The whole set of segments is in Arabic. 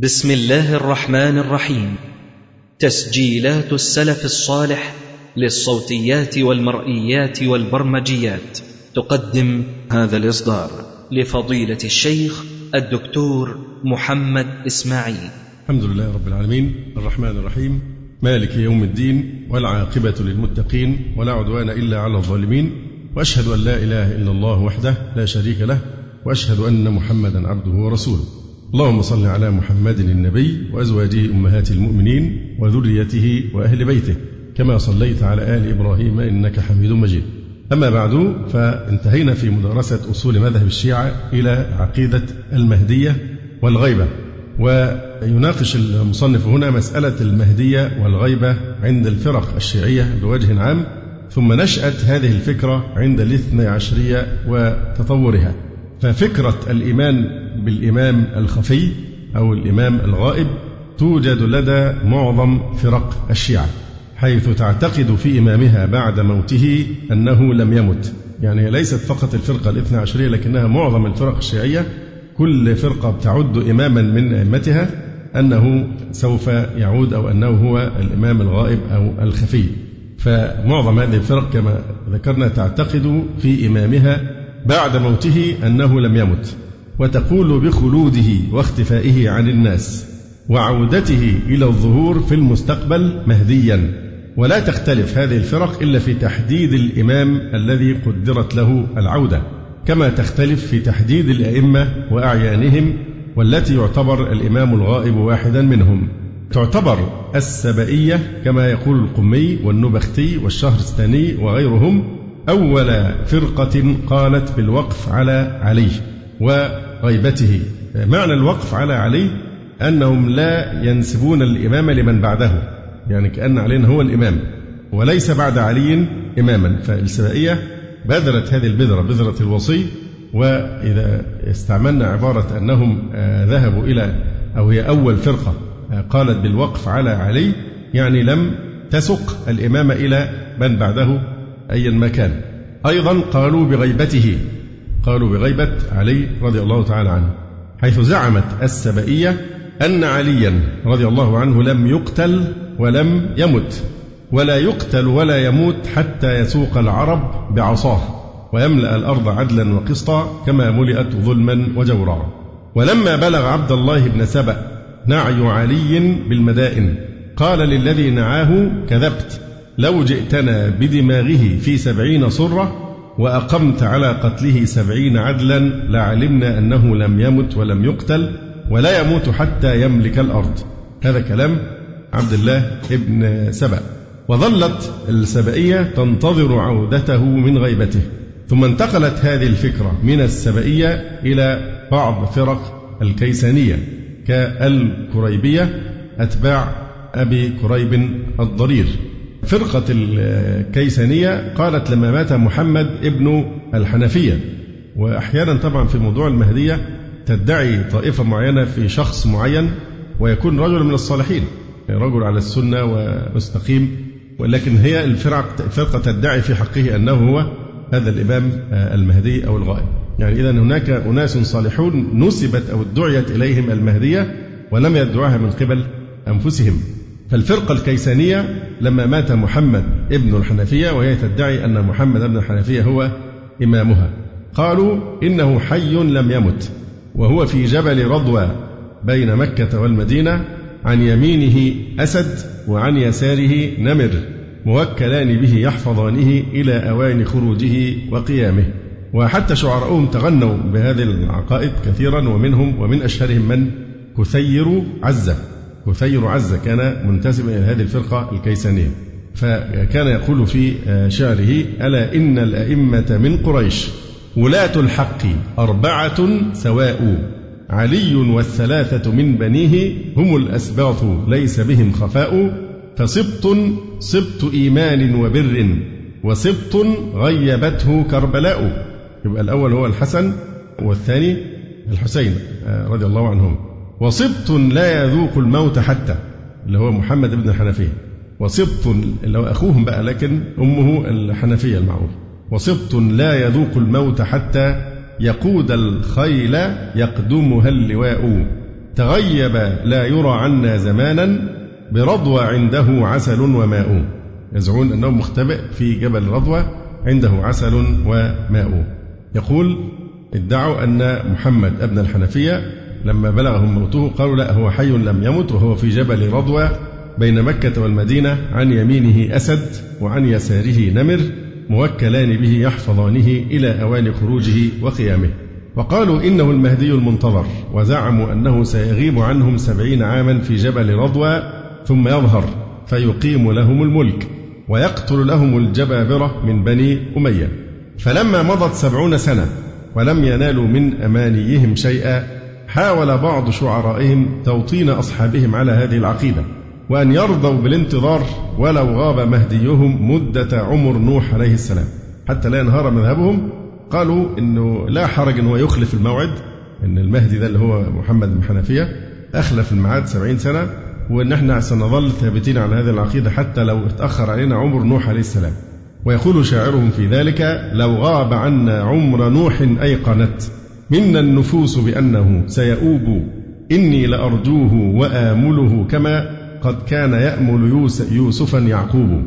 بسم الله الرحمن الرحيم. تسجيلات السلف الصالح للصوتيات والمرئيات والبرمجيات. تقدم هذا الإصدار لفضيلة الشيخ الدكتور محمد إسماعيل. الحمد لله رب العالمين. الرحمن الرحيم. مالك يوم الدين والعاقبة للمتقين ولا عدوان إلا على الظالمين. وأشهد أن لا إله إلا الله وحده لا شريك له. وأشهد أن محمدا عبده ورسوله. اللهم صل على محمد النبي وأزواجه أمهات المؤمنين وذريته وأهل بيته كما صليت على آل إبراهيم إنك حميد مجيد. أما بعد فانتهينا في مدرسة أصول مذهب الشيعة إلى عقيدة المهدية والغيبة. ويناقش المصنف هنا مسألة المهدية والغيبة عند الفرق الشيعية بوجه عام ثم نشأة هذه الفكرة عند الاثنى عشرية وتطورها ففكرة الإيمان بالإمام الخفي أو الإمام الغائب توجد لدى معظم فرق الشيعة حيث تعتقد في إمامها بعد موته أنه لم يمت. يعني ليست فقط الفرقة الاثنى عشرية لكنها معظم الفرق الشيعية كل فرقة بتعد إماما من أئمتها أنه سوف يعود أو أنه هو الإمام الغائب أو الخفي. فمعظم هذه الفرق كما ذكرنا تعتقد في إمامها بعد موته أنه لم يمت وتقول بخلوده واختفائه عن الناس وعودته إلى الظهور في المستقبل مهديا. ولا تختلف هذه الفرق إلا في تحديد الإمام الذي قدرت له العودة كما تختلف في تحديد الأئمة وأعيانهم والتي يعتبر الإمام الغائب واحدا منهم. تعتبر السبئية كما يقول القمي والنبختي والشهرستاني وغيرهم أول فرقة قالت بالوقف على علي وغيبته. معنى الوقف على علي أنهم لا ينسبون الإمامة لمن بعده يعني كأن علي هو الإمام وليس بعد علي إماما. فالسبائية بذرت هذه البذرة بذرة الوصي وإذا استعملنا عبارة أنهم ذهبوا إلى أو هي أول فرقة قالت بالوقف على علي يعني لم تسق الإمامة إلى من بعده. أيا ما كان أيضا قالوا بغيبته قالوا بغيبة علي رضي الله تعالى عنه حيث زعمت السبئية أن عليا رضي الله عنه لم يقتل ولم يمت ولا يقتل ولا يموت حتى يسوق العرب بعصاه ويملأ الأرض عدلا وقسطا كما ملئت ظلما وجورا. ولما بلغ عبد الله بن سبأ نعي علي بالمدائن قال للذي نعاه كذبت. لو جئتنا بدماغه في سبعين صرة وأقمت على قتله سبعين عدلا لعلمنا أنه لم يمت ولم يقتل ولا يموت حتى يملك الأرض. هذا كلام عبد الله ابن سبأ. وظلت السبئية تنتظر عودته من غيبته. ثم انتقلت هذه الفكرة من السبئية إلى بعض فرق الكيسانية كالكريبية أتباع أبي كريب الضرير. فرقة الكيسانية قالت لما مات محمد ابن الحنفية. وأحيانا طبعا في موضوع المهدية تدعي طائفة معينة في شخص معين ويكون رجل من الصالحين رجل على السنة ومستقيم. ولكن هي الفرقة الفرقة تدعي في حقه أنه هو هذا الإمام المهدي أو الغائب. يعني إذا هناك أناس صالحون نسبت أو ادعيت إليهم المهدية ولم يدعوها من قبل أنفسهم. فالفرقة الكيسانية لما مات محمد ابن الحنفية وهي تدعي أن محمد ابن الحنفية هو إمامها. قالوا إنه حي لم يمت وهو في جبل رضوى بين مكة والمدينة عن يمينه أسد وعن يساره نمر موكلان به يحفظانه إلى أوان خروجه وقيامه. وحتى شعراؤهم تغنوا بهذه العقائد كثيرا ومنهم ومن أشهرهم من كثير عزة. كثير عزة كان منتسبا إلى هذه الفرقة الكيسانية. فكان يقول في شعره ألا إن الأئمة من قريش ولاة الحق أربعة سواء علي والثلاثة من بنيه هم الأسباط ليس بهم خفاء فسبط سبط إيمان وبر وسبط غيبته كربلاء. يبقى الأول هو الحسن والثاني الحسين رضي الله عنهم. وسبط لا يذوق الموت حتى اللي هو محمد بن الحنفية. وسبط اللي هو أخوهم بقى لكن أمه الحنفية المعروف وسبط لا يذوق الموت حتى يقود الخيل يقدمها اللواء. تغيب لا يرى عنا زمانا برضوى عنده عسل وماء. يزعمون أنه مختبئ في جبل رضوى عنده عسل وماء. يقول ادعوا أن محمد ابن الحنفية لما بلغهم موته قالوا لا هو حي لم يمت وهو في جبل رضوى بين مكة والمدينة عن يمينه أسد وعن يساره نمر موكلان به يحفظانه إلى أوان خروجه وقيامه. وقالوا إنه المهدي المنتظر وزعموا أنه سيغيب عنهم سبعين عاما في جبل رضوى ثم يظهر فيقيم لهم الملك ويقتل لهم الجبابرة من بني أمية. فلما مضت سبعون سنة ولم ينالوا من أمانيهم شيئا حاول بعض شعرائهم توطين أصحابهم على هذه العقيدة وأن يرضوا بالانتظار ولو غاب مهديهم مدة عمر نوح عليه السلام حتى لا ينهار مذهبهم قالوا إنه لا حرج إن هو يخلف الموعد إن المهدي ده اللي هو محمد بن حنفية أخلف الميعاد 70 سنة وان إحنا سنظل ثابتين على هذه العقيدة حتى لو اتأخر علينا عمر نوح عليه السلام. ويقول شاعرهم في ذلك: لو غاب عنا عمر نوح أيقنت منا النفوس بأنه سيؤوب. إني لأرجوه وآمله كما قد كان يأمل يوسفا يعقوب.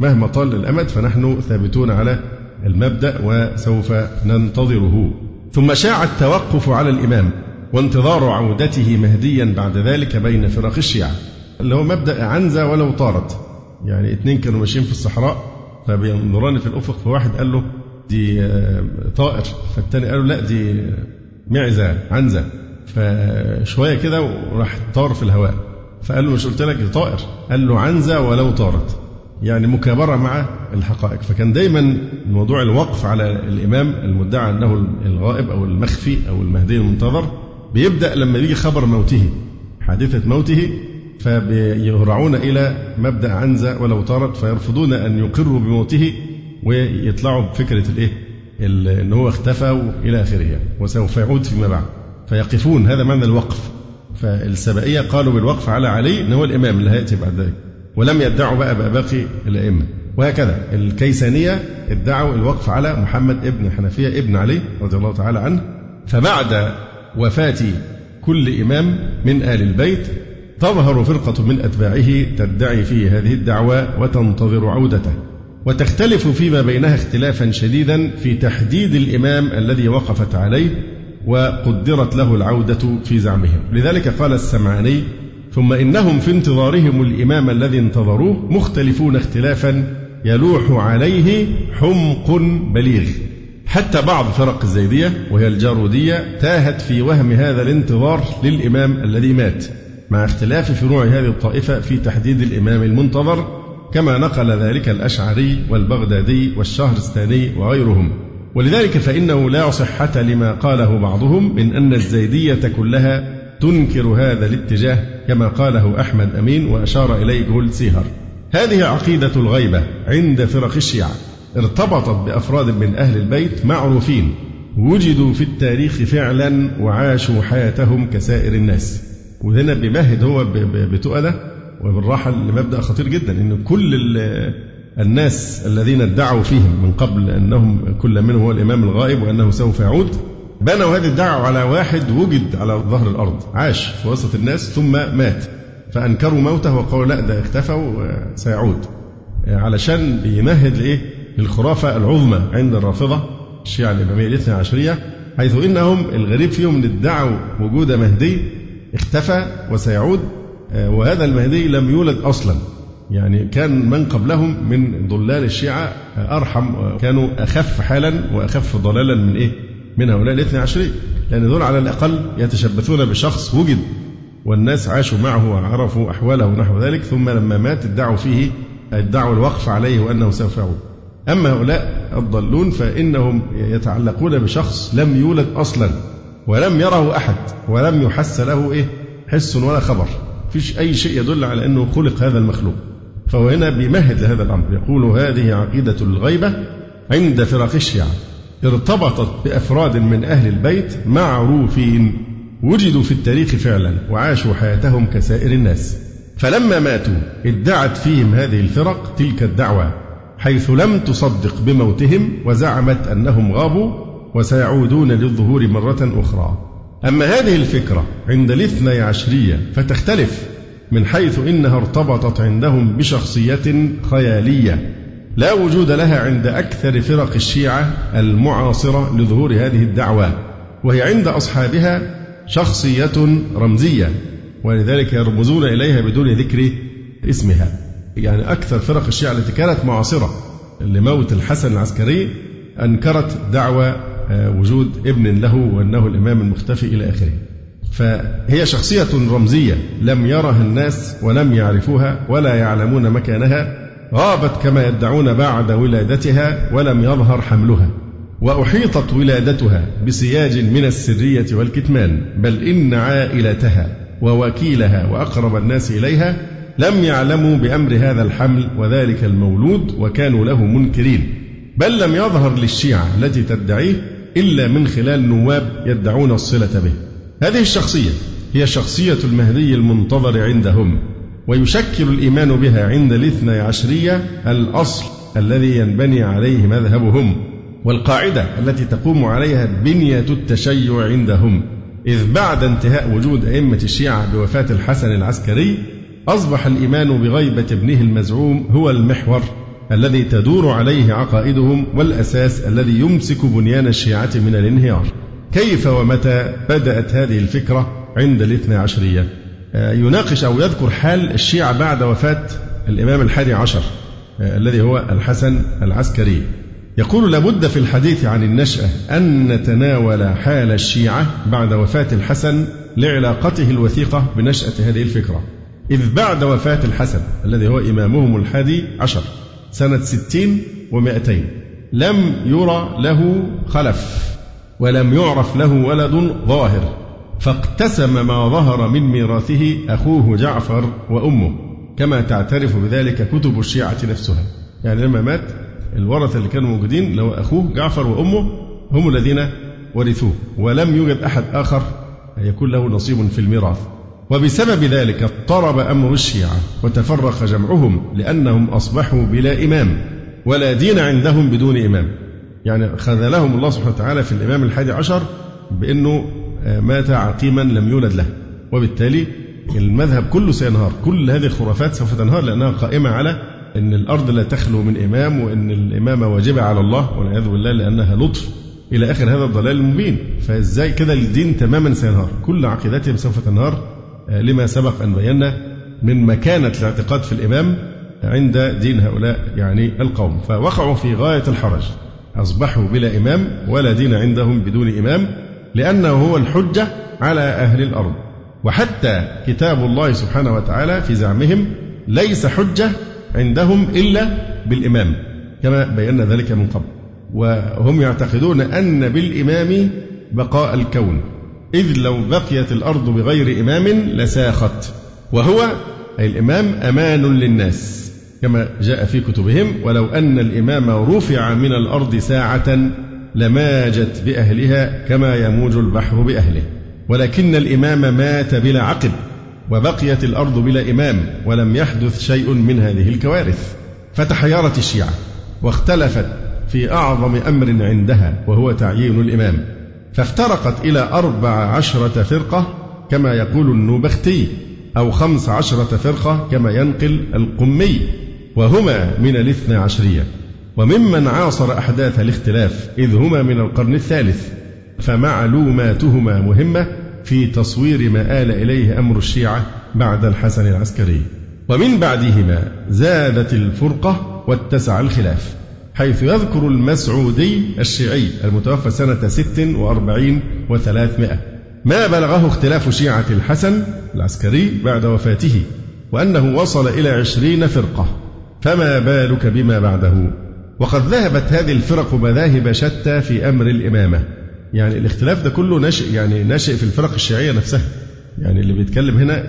مهما طال الأمد فنحن ثابتون على المبدأ وسوف ننتظره. ثم شاع التوقف على الإمام وانتظار عودته مهديا بعد ذلك بين فرق الشيعة. اللي هو مبدأ عنزة ولو طارت. يعني اثنين كانوا ماشيين في الصحراء فبينظران في الأفق فواحد قال له دي آه، طائر. فالتاني قال له لا دي معزة عنزة. فشوية كده وراح طار في الهواء. فقال له مش قلت لك دي طائر؟ قال له عنزة ولو طارت. يعني مكابرة مع الحقائق. فكان دايما موضوع الوقف على الإمام المدعى أنه الغائب أو المخفي أو المهدي المنتظر بيبدأ لما يجي خبر موته حادثة موته. فبيهرعون إلى مبدأ عنزة ولو طارت. فيرفضون أن يقروا بموته. ويطلعوا بفكرة الإيه؟ أن هو اختفى وإلى آخره وسوف يعود فيما بعد. فيقفون هذا معنى الوقف. فالسبائية قالوا بالوقف على علي أنه هو الإمام اللي هيأتي بعد ذلك ولم يدعوا بقى باقي الأئمة. وهكذا الكيسانية ادعوا الوقف على محمد ابن حنفية ابن علي رضي الله تعالى عنه. فبعد وفاة كل إمام من آل البيت تظهر فرقة من أتباعه تدعي فيه هذه الدعوة وتنتظر عودته. وتختلف فيما بينها اختلافا شديدا في تحديد الإمام الذي وقفت عليه وقدرت له العودة في زعمهم. لذلك قال السمعاني ثم إنهم في انتظارهم الإمام الذي انتظروه مختلفون اختلافا يلوح عليه حمق بليغ. حتى بعض فرق الزيدية وهي الجارودية تاهت في وهم هذا الانتظار للإمام الذي مات مع اختلاف فروع هذه الطائفة في تحديد الإمام المنتظر كما نقل ذلك الأشعري والبغدادي والشهرستاني وغيرهم. ولذلك فإنه لا صحة لما قاله بعضهم من أن الزيدية كلها تنكر هذا الاتجاه كما قاله أحمد أمين وأشار إليه جول سيهر. هذه عقيدة الغيبة عند فرق الشيعة. ارتبطت بأفراد من أهل البيت معروفين. وجدوا في التاريخ فعلا وعاشوا حياتهم كسائر الناس. وهنا بيمهد هو بتؤدة وبالراحة لمبدأ خطير جدا أن كل الناس الذين ادعوا فيهم من قبل أنهم كل منهم هو الإمام الغائب وأنه سوف يعود بنوا هذه الدعوة على واحد وجد على ظهر الأرض عاش في وسط الناس ثم مات فأنكروا موته وقالوا لا ده اختفى وسيعود علشان بيمهد لإيه؟ الخرافة العظمى عند الرافضة الشيعة الإمامية الاثنى عشرية حيث إنهم الغريب فيهم أن ادعوا وجود مهدي اختفى وسيعود وهذا المهدي لم يولد أصلا. يعني كان من قبلهم من ضلال الشيعة أرحم كانوا أخف حالا وأخف ضلالا من إيه؟ من هؤلاء الاثنى عشرين. لأن دول على الأقل يتشبثون بشخص وجد والناس عاشوا معه وعرفوا أحواله ونحو ذلك ثم لما مات ادعوا فيه ادعوا الوقف عليه وأنه سوف يعود. أما هؤلاء الضالون فإنهم يتعلقون بشخص لم يولد أصلا ولم يره أحد ولم يحس له إيه؟ حس ولا خبر. فيش أي شيء يدل على أنه خلق هذا المخلوق. فهو هنا بيمهد لهذا الأمر. يقول هذه عقيدة الغيبة عند فرق الشيعة. ارتبطت بأفراد من أهل البيت معروفين. وجدوا في التاريخ فعلا وعاشوا حياتهم كسائر الناس. فلما ماتوا ادعت فيهم هذه الفرق تلك الدعوة حيث لم تصدق بموتهم وزعمت أنهم غابوا وسيعودون للظهور مرة أخرى. أما هذه الفكرة عند الاثني عشرية فتختلف من حيث إنها ارتبطت عندهم بشخصية خيالية لا وجود لها عند أكثر فرق الشيعة المعاصرة لظهور هذه الدعوة وهي عند أصحابها شخصية رمزية ولذلك يرمزون إليها بدون ذكر اسمها. يعني أكثر فرق الشيعة التي كانت معاصرة لموت الحسن العسكري أنكرت دعوى آه، وجود ابن له وأنه الإمام المختفي إلى آخره. فهي شخصية رمزية لم يرها الناس ولم يعرفوها ولا يعلمون مكانها غابت كما يدعون بعد ولادتها ولم يظهر حملها. وأحيطت ولادتها بسياج من السرية والكتمان بل إن عائلتها ووكيلها وأقرب الناس إليها لم يعلموا بأمر هذا الحمل وذلك المولود وكانوا له منكرين. بل لم يظهر للشيعة التي تدعيه إلا من خلال نواب يدعون الصلة به. هذه الشخصية هي شخصية المهدي المنتظر عندهم ويشكل الإيمان بها عند الاثنى عشرية الأصل الذي ينبني عليه مذهبهم والقاعدة التي تقوم عليها بنية التشيع عندهم. إذ بعد انتهاء وجود أئمة الشيعة بوفاة الحسن العسكري أصبح الإيمان بغيبة ابنه المزعوم هو المحور. الذي تدور عليه عقائدهم والأساس الذي يمسك بنيان الشيعة من الانهيار. كيف ومتى بدأت هذه الفكرة عند الاثنى عشرية؟ آه، يناقش أو يذكر حال الشيعة بعد وفاة الإمام الحادي عشر آه، الذي هو الحسن العسكري. يقول لابد في الحديث عن النشأة أن نتناول حال الشيعة بعد وفاة الحسن لعلاقته الوثيقة بنشأة هذه الفكرة. إذ بعد وفاة الحسن الذي هو إمامهم الحادي عشر سنة ستين ومائتين لم يرى له خلف ولم يعرف له ولد ظاهر. فاقتسم ما ظهر من ميراثه أخوه جعفر وأمه كما تعترف بذلك كتب الشيعة نفسها. يعني لما مات الورثة اللي كانوا موجودين لو أخوه جعفر وأمه هم الذين ورثوه. ولم يوجد أحد آخر يكون له نصيب في الميراث. وبسبب ذلك اضطرب أمر الشيعة وتفرق جمعهم لأنهم أصبحوا بلا إمام ولا دين عندهم بدون إمام. يعني خذلهم الله سبحانه وتعالى في الإمام الحادي عشر بأنه آه، مات عقيما لم يولد له. وبالتالي المذهب كله سينهار. كل هذه الخرافات سوف تنهار لأنها قائمة على أن الأرض لا تخلو من إمام وأن الإمامة واجبة على الله والعياذ بالله لأنها لطف إلى آخر هذا الضلال المبين. فإزاي كده الدين تماما سينهار؟ كل عقيدتهم سوف تنهار لما سبق أن بينا من مكانة الاعتقاد في الإمام عند دين هؤلاء يعني القوم. فوقعوا في غاية الحرج. أصبحوا بلا إمام ولا دين عندهم بدون إمام لأنه هو الحجة على أهل الأرض. وحتى كتاب الله سبحانه وتعالى في زعمهم ليس حجة عندهم إلا بالإمام كما بينا ذلك من قبل. وهم يعتقدون أن بالإمام بقاء الكون. إذ لو بقيت الأرض بغير إمام لساخت. وهو أي الإمام أمان للناس كما جاء في كتبهم ولو أن الإمام رفع من الأرض ساعة لماجت بأهلها كما يموج البحر بأهله. ولكن الإمام مات بلا عقب وبقيت الأرض بلا إمام ولم يحدث شيء من هذه الكوارث. فتحيرت الشيعة واختلفت في أعظم أمر عندها وهو تعيين الإمام. فافترقت إلى أربع عشرة فرقة كما يقول النوبختي أو خمس عشرة فرقة كما ينقل القمي وهما من الاثنى عشرية. وممن عاصر أحداث الاختلاف إذ هما من القرن الثالث فمعلوماتهما مهمة في تصوير ما آل إليه أمر الشيعة بعد الحسن العسكري. ومن بعدهما زادت الفرقة واتسع الخلاف. حيث يذكر المسعودي الشيعي المتوفى سنة ست وأربعين وثلاثمائة. ما بلغه اختلاف شيعة الحسن العسكري بعد وفاته وأنه وصل إلى عشرين فرقة. فما بالك بما بعده؟ وقد ذهبت هذه الفرق مذاهب شتى في أمر الإمامة. يعني الاختلاف ده كله ناشئ يعني ناشئ في الفرق الشيعية نفسها. يعني اللي بيتكلم هنا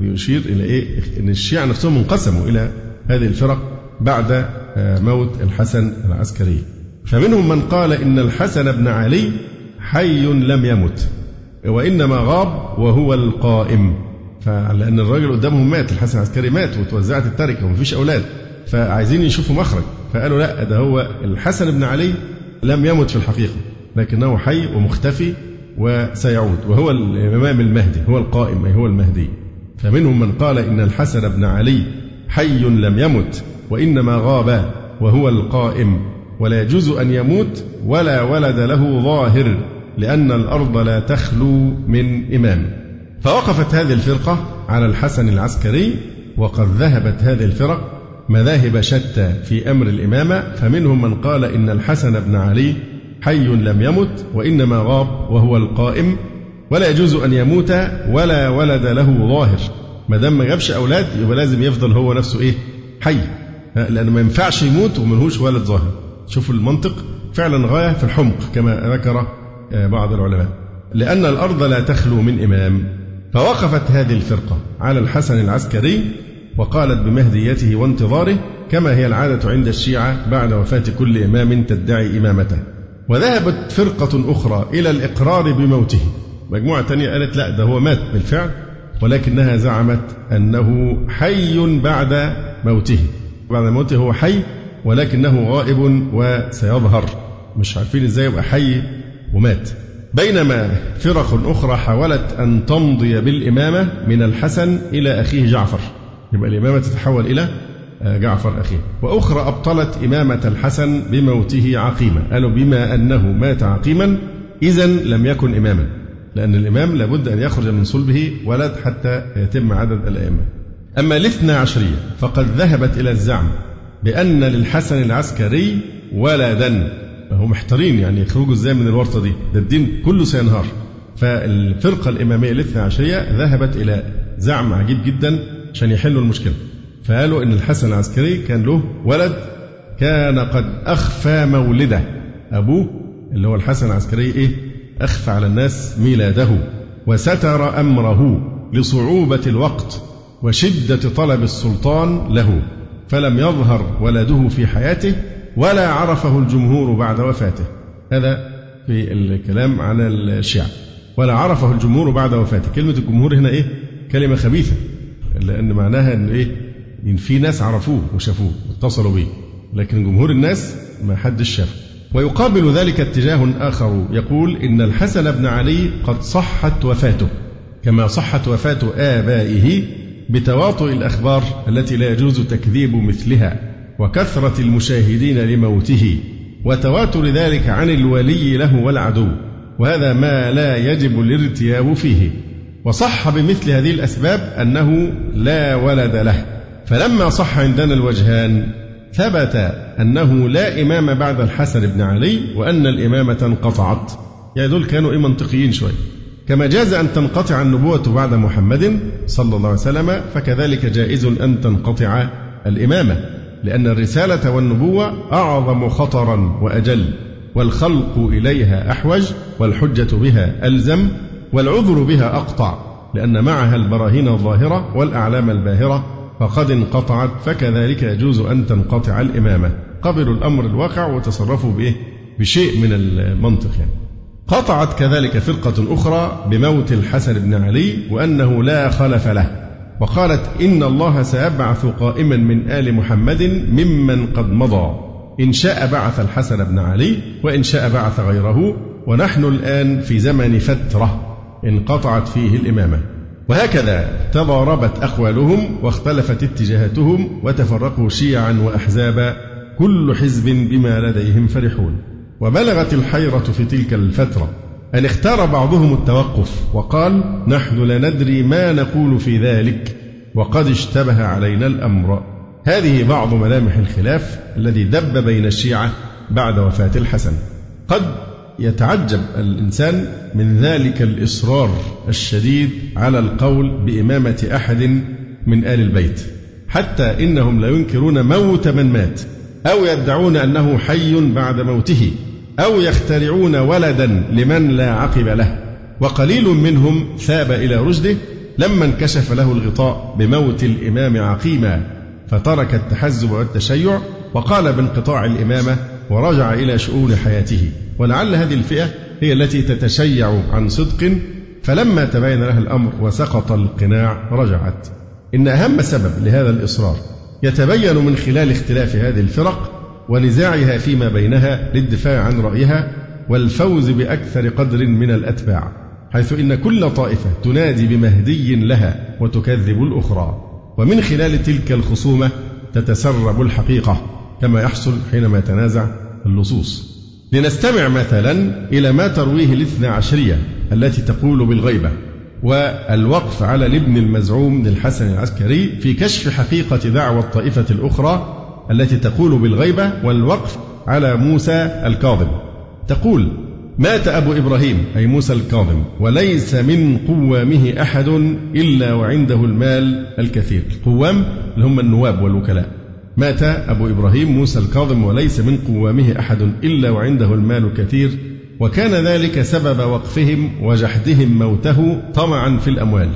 بيشير إلى إيه؟ إن الشيعة نفسهم انقسموا إلى هذه الفرق بعد آه، موت الحسن العسكري. فمنهم من قال إن الحسن بن علي حي لم يمت وإنما غاب وهو القائم. فلأن الراجل قدامهم مات الحسن العسكري مات وتوزعت التركة ومفيش أولاد فعايزين يشوفوا مخرج. فقالوا لا ده هو الحسن بن علي لم يمت في الحقيقة لكنه حي ومختفي وسيعود وهو الإمام المهدي هو القائم أي هو المهدي. فمنهم من قال إن الحسن بن علي حي لم يمت وإنما غاب وهو القائم ولا يجوز أن يموت ولا ولد له ظاهر لأن الأرض لا تخلو من إمام. فوقفت هذه الفرقة على الحسن العسكري وقد ذهبت هذه الفرق مذاهب شتى في أمر الإمامة فمنهم من قال إن الحسن بن علي حي لم يمت وإنما غاب وهو القائم ولا يجوز أن يموت ولا ولد له ظاهر. ما دام ما جابش أولاد يبقى لازم يفضل هو نفسه إيه؟ حي. لأنه ما ينفعش يموت وملهوش ولد ظاهر. شوفوا المنطق. فعلا غاية في الحمق كما ذكر آه، بعض العلماء. لأن الأرض لا تخلو من إمام. فوقفت هذه الفرقة على الحسن العسكري وقالت بمهديته وانتظاره كما هي العادة عند الشيعة بعد وفاة كل إمام تدعي إمامته. وذهبت فرقة أخرى إلى الإقرار بموته. مجموعة ثانية قالت لا ده هو مات بالفعل ولكنها زعمت أنه حي بعد موته. بعد موته هو حي ولكنه غائب وسيظهر. مش عارفين إزاي يبقى حي ومات. بينما فرق أخرى حاولت أن تمضي بالإمامة من الحسن إلى أخيه جعفر. يبقى الإمامة تتحول إلى آه، جعفر أخيه. وأخرى أبطلت إمامة الحسن بموته عقيما قالوا بما أنه مات عقيما إذا لم يكن إماما. لأن الإمام لابد أن يخرج من صلبه ولد حتى يتم عدد الأئمة. أما الاثنى عشرية فقد ذهبت إلى الزعم بأن للحسن العسكري ولدا هم محتارين يعني يخرجوا إزاي من الورطة دي؟ ده الدين كله سينهار. فالفرقة الإمامية الاثنى عشرية ذهبت إلى زعم عجيب جدا عشان يحلوا المشكلة. فقالوا إن الحسن العسكري كان له ولد كان قد أخفى مولده. أبوه اللي هو الحسن العسكري إيه؟ أخفى على الناس ميلاده. وستر أمره لصعوبة الوقت. وشدة طلب السلطان له فلم يظهر ولده في حياته ولا عرفه الجمهور بعد وفاته. هذا في الكلام عن الشيعة. ولا عرفه الجمهور بعد وفاته. كلمة الجمهور هنا إيه؟ كلمة خبيثة. لأن معناها أن إيه؟ إن في ناس عرفوه وشافوه واتصلوا به. لكن جمهور الناس ما حدش شافه ويقابل ذلك اتجاه آخر. يقول إن الحسن بن علي قد صحت وفاته. كما صحت وفاة آبائه بتواطؤ الأخبار التي لا يجوز تكذيب مثلها وكثرة المشاهدين لموته وتواتر ذلك عن الولي له والعدو وهذا ما لا يجب الارتياب فيه. وصح بمثل هذه الأسباب أنه لا ولد له. فلما صح عندنا الوجهان ثبت أنه لا إمام بعد الحسن بن علي وأن الإمامة انقطعت. يعني دول كانوا إيه منطقيين شوية كما جاز أن تنقطع النبوة بعد محمد صلى الله عليه وسلم فكذلك جائز أن تنقطع الإمامة لأن الرسالة والنبوة أعظم خطرا وأجل والخلق إليها أحوج والحجة بها ألزم والعذر بها أقطع لأن معها البراهين الظاهرة والأعلام الباهرة فقد انقطعت فكذلك يجوز أن تنقطع الإمامة قبلوا الأمر الواقع وتصرفوا بإيه؟ بشيء من المنطق يعني. قطعت كذلك فرقة أخرى بموت الحسن بن علي وأنه لا خلف له وقالت إن الله سيبعث قائما من آل محمد ممن قد مضى إن شاء بعث الحسن بن علي وإن شاء بعث غيره ونحن الآن في زمن فترة انقطعت فيه الإمامة. وهكذا تضاربت أقوالهم واختلفت اتجاهاتهم وتفرقوا شيعا وأحزابا كل حزب بما لديهم فرحون. وبلغت الحيرة في تلك الفترة أن اختار بعضهم التوقف وقال نحن لا ندري ما نقول في ذلك وقد اشتبه علينا الأمر. هذه بعض ملامح الخلاف الذي دب بين الشيعة بعد وفاة الحسن. قد يتعجب الإنسان من ذلك الإصرار الشديد على القول بإمامة أحد من آل البيت. حتى إنهم لا ينكرون موت من مات أو يدعون أنه حي بعد موته. أو يخترعون ولدا لمن لا عقب له. وقليل منهم ثاب إلى رشده لما انكشف له الغطاء بموت الإمام عقيما فترك التحزب والتشيع وقال بانقطاع الإمامة ورجع إلى شؤون حياته. ولعل هذه الفئة هي التي تتشيع عن صدق. فلما تبين لها الأمر وسقط القناع رجعت. إن أهم سبب لهذا الإصرار يتبين من خلال اختلاف هذه الفرق ونزاعها فيما بينها للدفاع عن رأيها والفوز بأكثر قدر من الأتباع حيث إن كل طائفة تنادي بمهدي لها وتكذب الأخرى. ومن خلال تلك الخصومة تتسرب الحقيقة كما يحصل حينما يتنازع اللصوص. لنستمع مثلا إلى ما ترويه الاثنى عشرية التي تقول بالغيبة والوقف على الابن المزعوم للحسن العسكري في كشف حقيقة دعوى الطائفة الأخرى التي تقول بالغيبة والوقف على موسى الكاظم. تقول مات أبو إبراهيم أي موسى الكاظم وليس من قوامه أحد إلا وعنده المال الكثير. القوام اللي هم النواب والوكلاء. مات أبو إبراهيم موسى الكاظم وليس من قوامه أحد إلا وعنده المال الكثير. وكان ذلك سبب وقفهم وجحدهم موته طمعا في الأموال.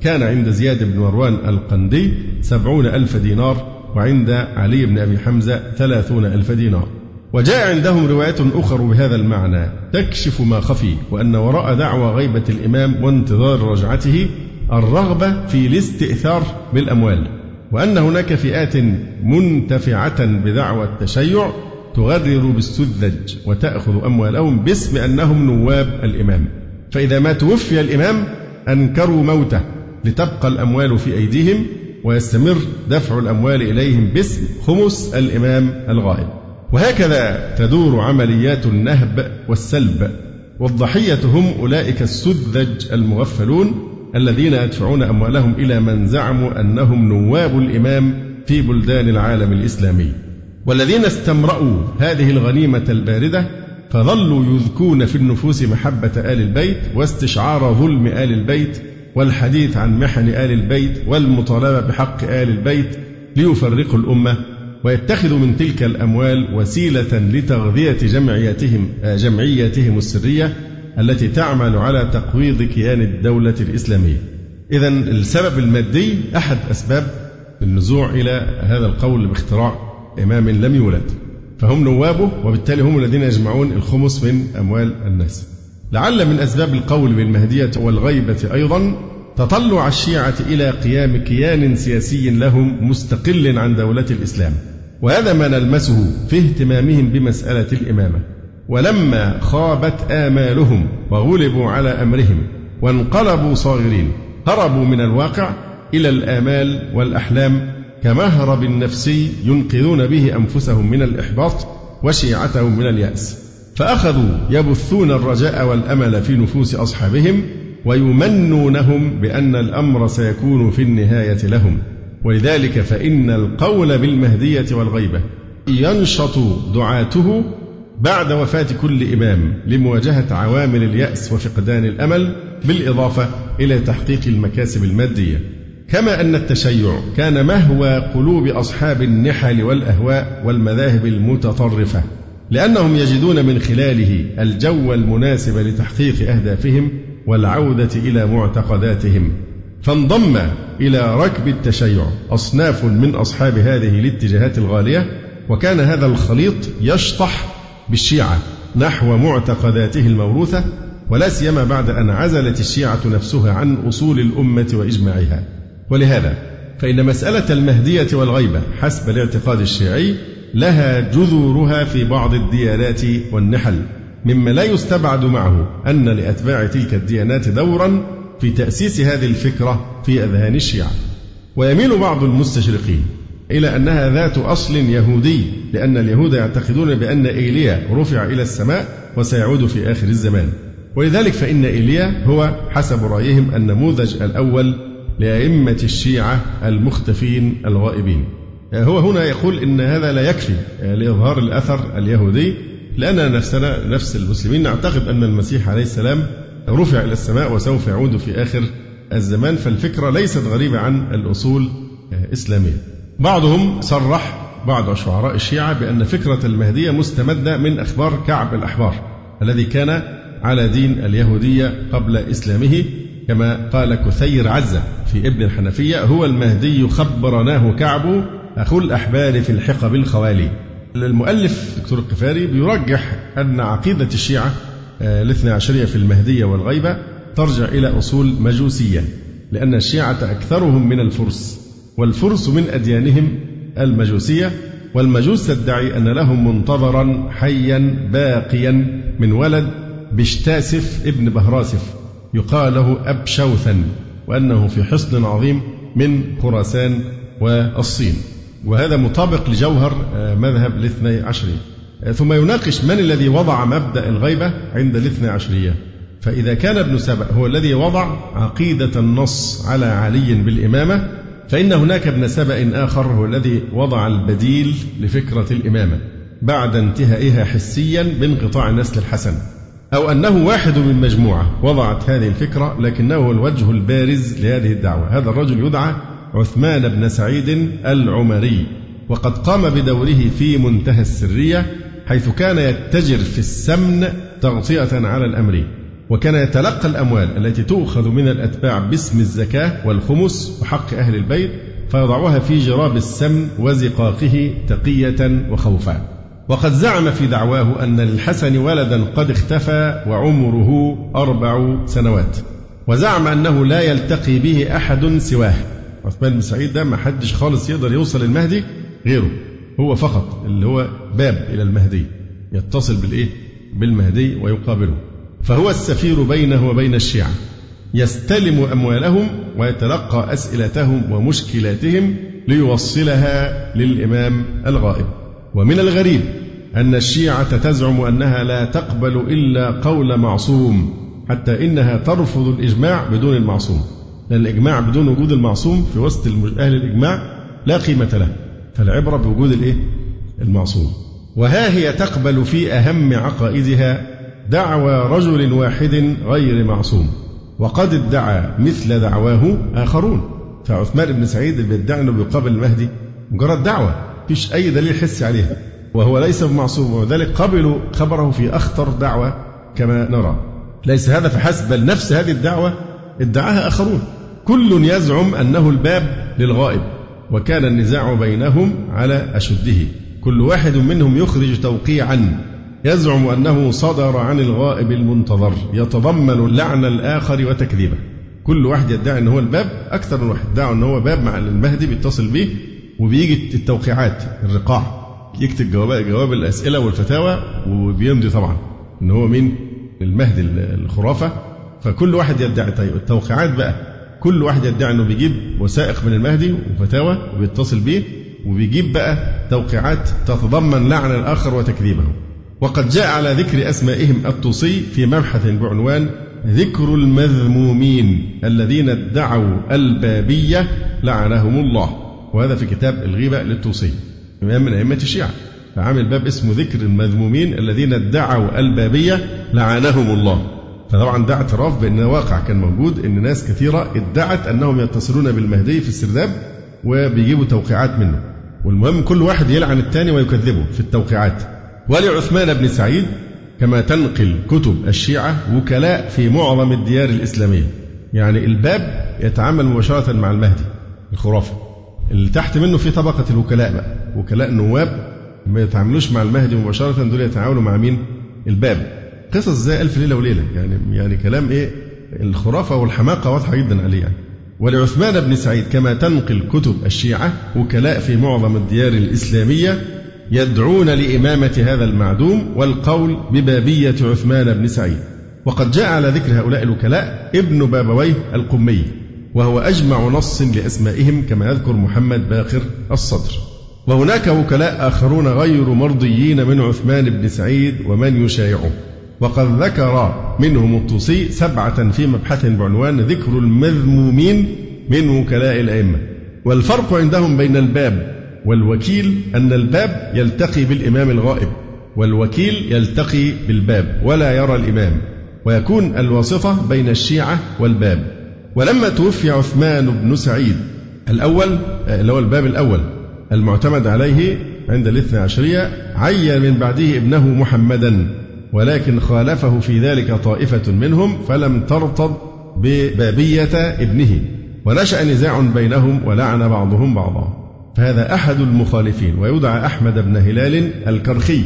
كان عند زياد بن مروان القندي سبعون ألف دينار وعند علي بن أبي حمزة ثلاثون ألف دينار. وجاء عندهم روايات أخر بهذا المعنى تكشف ما خفي وأن وراء دعوى غيبة الإمام وانتظار رجعته الرغبة في الاستئثار بالأموال. وأن هناك فئات منتفعة بدعوى التشيع تغرر بالسذج وتأخذ أموالهم باسم أنهم نواب الإمام. فإذا ما توفي الإمام أنكروا موته لتبقى الأموال في أيديهم ويستمر دفع الأموال إليهم باسم خمس الإمام الغائب. وهكذا تدور عمليات النهب والسلب والضحية هم أولئك السذج المغفلون الذين يدفعون أموالهم إلى من زعموا أنهم نواب الإمام في بلدان العالم الإسلامي. والذين استمرأوا هذه الغنيمة الباردة فظلوا يذكون في النفوس محبة آل البيت واستشعار ظلم آل البيت والحديث عن محن آل البيت والمطالبة بحق آل البيت ليفرقوا الأمة ويتخذوا من تلك الأموال وسيلة لتغذية جمعياتهم جمعياتهم السرية التي تعمل على تقويض كيان الدولة الإسلامية. إذا السبب المادي أحد أسباب النزوع إلى هذا القول باختراع إمام لم يولد. فهم نوابه وبالتالي هم الذين يجمعون الخمس من أموال الناس. لعل من أسباب القول بالمهدية والغيبة أيضا تطلع الشيعة إلى قيام كيان سياسي لهم مستقل عن دولة الإسلام. وهذا ما نلمسه في اهتمامهم بمسألة الإمامة. ولما خابت آمالهم وغلبوا على أمرهم وانقلبوا صاغرين هربوا من الواقع إلى الآمال والأحلام كمهرب نفسي ينقذون به أنفسهم من الإحباط وشيعتهم من اليأس. فأخذوا يبثون الرجاء والأمل في نفوس أصحابهم ويمنونهم بأن الأمر سيكون في النهاية لهم. ولذلك فإن القول بالمهدية والغيبة ينشط دعاته بعد وفاة كل إمام لمواجهة عوامل اليأس وفقدان الأمل بالإضافة إلى تحقيق المكاسب المادية. كما أن التشيع كان مهوى قلوب أصحاب النحل والأهواء والمذاهب المتطرفة. لأنهم يجدون من خلاله الجو المناسب لتحقيق أهدافهم والعودة إلى معتقداتهم. فانضم إلى ركب التشيع أصناف من أصحاب هذه الاتجاهات الغالية وكان هذا الخليط يشطح بالشيعة نحو معتقداته الموروثة ولا سيما بعد أن عزلت الشيعة نفسها عن أصول الأمة وإجماعها. ولهذا فإن مسألة المهدية والغيبة حسب الاعتقاد الشيعي لها جذورها في بعض الديانات والنحل مما لا يستبعد معه أن لأتباع تلك الديانات دورا في تأسيس هذه الفكرة في أذهان الشيعة. ويميل بعض المستشرقين إلى أنها ذات أصل يهودي لأن اليهود يعتقدون بأن إيليا رفع إلى السماء وسيعود في آخر الزمان. ولذلك فإن إيليا هو حسب رأيهم النموذج الأول لأئمة الشيعة المختفين الغائبين. هو هنا يقول إن هذا لا يكفي لإظهار الأثر اليهودي لأننا نفسنا نفس المسلمين نعتقد أن المسيح عليه السلام رفع إلى السماء وسوف يعود في آخر الزمان فالفكرة ليست غريبة عن الأصول الإسلامية. بعضهم صرح بعض شعراء الشيعة بأن فكرة المهدية مستمدة من أخبار كعب الأحبار الذي كان على دين اليهودية قبل إسلامه كما قال كثير عزة في ابن الحنفية هو المهدي خبرناه كعب أخو الأحبار في الحقب الخوالي. المؤلف دكتور القفاري بيرجح أن عقيدة الشيعة آه، الاثنى عشرية في المهدية والغيبة ترجع إلى أصول مجوسية لأن الشيعة أكثرهم من الفرس والفرس من أديانهم المجوسية والمجوس تدعي أن لهم منتظرا حيا باقيا من ولد بشتاسف ابن بهراسف يقال له أبشوثا وأنه في حصن عظيم من خراسان والصين. وهذا مطابق لجوهر آه، مذهب الاثني عشرية. آه، ثم يناقش من الذي وضع مبدأ الغيبة عند الاثني عشرية. فإذا كان ابن سبأ هو الذي وضع عقيدة النص على علي بالإمامة فإن هناك ابن سبأ آخر هو الذي وضع البديل لفكرة الإمامة بعد انتهائها حسيا بانقطاع النسل الحسن. أو أنه واحد من مجموعة وضعت هذه الفكرة لكنه الوجه البارز لهذه الدعوة. هذا الرجل يدعى عثمان بن سعيد العمري وقد قام بدوره في منتهى السرية حيث كان يتجر في السمن تغطية على الأمر وكان يتلقى الأموال التي تؤخذ من الأتباع باسم الزكاة والخمس وحق أهل البيت فيضعها في جراب السمن وزقاقه تقية وخوفا. وقد زعم في دعواه أن للحسن ولدا قد اختفى وعمره أربع سنوات وزعم أنه لا يلتقي به أحد سواه. عثمان بن سعيد ده ما حدش خالص يقدر يوصل المهدي غيره. هو فقط اللي هو باب إلى المهدي يتصل بالإيه؟ بالمهدي ويقابله. فهو السفير بينه وبين الشيعة. يستلم أموالهم ويتلقى أسئلتهم ومشكلاتهم ليوصلها للإمام الغائب. ومن الغريب أن الشيعة تزعم أنها لا تقبل إلا قول معصوم حتى إنها ترفض الإجماع بدون المعصوم. لأن الإجماع بدون وجود المعصوم في وسط أهل الإجماع لا قيمة له فالعبرة بوجود الإيه؟ المعصوم. وها هي تقبل في أهم عقائدها دعوى رجل واحد غير معصوم وقد ادعى مثل دعواه آخرون. فعثمان بن سعيد بيدعي أنه بيقابل المهدي مجرد دعوة فيش أي دليل حسي عليها. وهو ليس بمعصوم وذلك قبلوا خبره في أخطر دعوة كما نرى. ليس هذا فحسب بل نفس هذه الدعوة ادعاها آخرون. كل يزعم أنه الباب للغائب وكان النزاع بينهم على أشده. كل واحد منهم يخرج توقيعا. يزعم أنه صدر عن الغائب المنتظر. يتضمن لعن الآخر وتكذيبه. كل واحد يدعي أن هو الباب أكثر من واحد ادعوا أن هو باب مع المهدي بيتصل به وبيجي التوقيعات الرقاع. يكتب جواب جواب الأسئلة والفتاوى وبيمضي طبعا أن هو مين؟ المهدي الخرافة. فكل واحد يدعي. طيب التوقيعات بقى. كل واحد يدعي أنه بيجيب وثائق من المهدي وفتاوى وبيتصل به وبيجيب بقى توقيعات تتضمن لعن الآخر وتكذيبه. وقد جاء على ذكر أسمائهم الطوسي في مبحث بعنوان ذكر المذمومين الذين ادعوا البابية لعنهم الله. وهذا في كتاب الغيبة للطوسي إمام من أئمة الشيعة. فعامل باب اسمه ذكر المذمومين الذين ادعوا البابية لعنهم الله. فطبعا ده اعتراف بأن واقع كان موجود أن ناس كثيرة ادعت أنهم يتصلون بالمهدي في السرداب وبيجيبوا توقيعات منه. والمهم كل واحد يلعن الثاني ويكذبه في التوقيعات. ولعثمان بن سعيد كما تنقل كتب الشيعة وكلاء في معظم الديار الإسلامية. يعني الباب يتعامل مباشرة مع المهدي الخرافة اللي تحت منه في طبقة الوكلاء بقى. وكلاء نواب ما يتعاملوش مع المهدي مباشرة دول يتعاملوا مع مين؟ الباب. قصص زي ألف ليلة وليلة. يعني يعني كلام إيه؟ الخرافة والحماقة واضحة جدا عليه يعني. ولعثمان بن سعيد كما تنقل كتب الشيعة وكلاء في معظم الديار الإسلامية يدعون لإمامة هذا المعدوم والقول ببابية عثمان بن سعيد. وقد جاء على ذكر هؤلاء الوكلاء ابن بابويه القمي وهو أجمع نص لأسمائهم كما يذكر محمد باقر الصدر. وهناك وكلاء آخرون غير مرضيين من عثمان بن سعيد ومن يشايعه. وقد ذكر منهم الطوسي سبعة في مبحث بعنوان ذكر المذمومين من وكلاء الأئمة. والفرق عندهم بين الباب والوكيل أن الباب يلتقي بالإمام الغائب والوكيل يلتقي بالباب ولا يرى الإمام ويكون الواسطة بين الشيعة والباب. ولما توفي عثمان بن سعيد الأول اللي هو الباب الأول المعتمد عليه عند الاثنى عشرية عين من بعده ابنه محمدا. ولكن خالفه في ذلك طائفة منهم فلم ترتض ببابية ابنه. ونشأ نزاع بينهم ولعن بعضهم بعضا. فهذا أحد المخالفين ويدعى أحمد بن هلال الكرخي.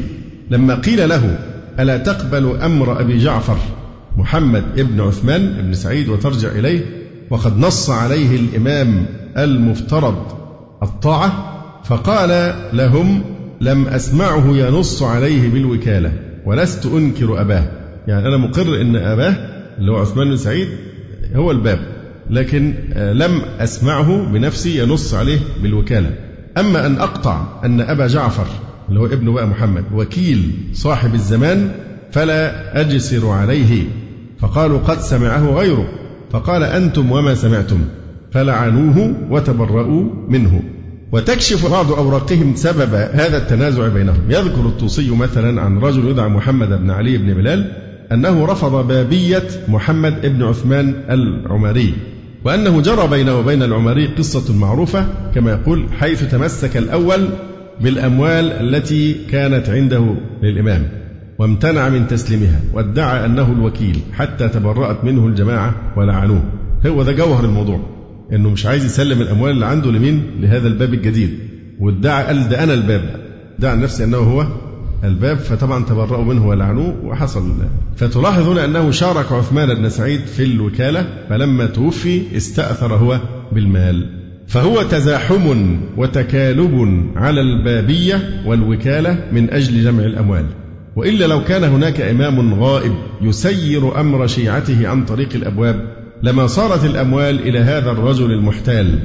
لما قيل له ألا تقبل أمر أبي جعفر محمد بن عثمان بن سعيد وترجع إليه؟ وقد نص عليه الإمام المفترض الطاعة. فقال لهم لم أسمعه ينص عليه بالوكالة. ولست أنكر أباه. يعني أنا مقر أن أباه اللي هو عثمان بن سعيد هو الباب لكن آه، لم أسمعه بنفسي ينص عليه بالوكالة. أما أن أقطع أن أبا جعفر اللي هو ابن بقى محمد وكيل صاحب الزمان فلا أجسر عليه. فقالوا قد سمعه غيره. فقال أنتم وما سمعتم؟ فلعنوه وتبرؤوا منه. وتكشف بعض أوراقهم سبب هذا التنازع بينهم. يذكر الطوسي مثلا عن رجل يدعى محمد بن علي بن بلال أنه رفض بابية محمد بن عثمان العمري وأنه جرى بينه وبين العمري قصة معروفة كما يقول حيث تمسك الأول بالأموال التي كانت عنده للإمام وامتنع من تسليمها وادعى أنه الوكيل حتى تبرأت منه الجماعة ولعنوه. هو ده جوهر الموضوع. إنه مش عايز يسلم الأموال اللي عنده لمين؟ لهذا الباب الجديد. وادعى قال ده أنا الباب. ادعى نفسه إنه هو الباب فطبعا تبرأوا منه ولعنوه وحصل فتلاحظ هنا أنه شارك عثمان بن سعيد في الوكالة فلما توفي استأثر هو بالمال. فهو تزاحم وتكالب على البابية والوكالة من أجل جمع الأموال. وإلا لو كان هناك إمام غائب يسير أمر شيعته عن طريق الأبواب لما صارت الأموال إلى هذا الرجل المحتال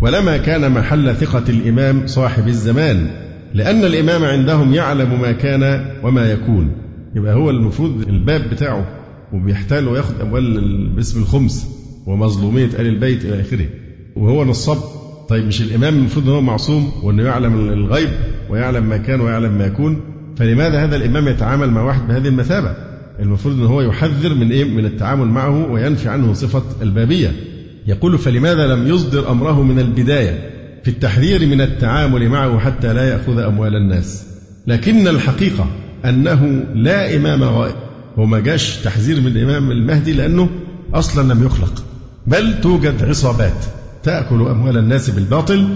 ولما كان محل ثقة الإمام صاحب الزمان لأن الإمام عندهم يعلم ما كان وما يكون. يبقى هو المفروض الباب بتاعه وبيحتال وياخد أموال باسم الخمس ومظلومية آل البيت إلى آخره. وهو نصاب. طيب مش الإمام المفروض أنه معصوم وأنه يعلم الغيب ويعلم ما كان ويعلم ما يكون؟ فلماذا هذا الإمام يتعامل مع واحد بهذه المثابة؟ المفروض أن هو يحذر من إيه؟ من التعامل معه وينفي عنه صفة البابية. يقول فلماذا لم يصدر أمره من البداية؟ في التحذير من التعامل معه حتى لا يأخذ أموال الناس. لكن الحقيقة أنه لا إمام غائب هو ما جاش تحذير من الإمام المهدي لأنه أصلا لم يخلق. بل توجد عصابات تأكل أموال الناس بالباطل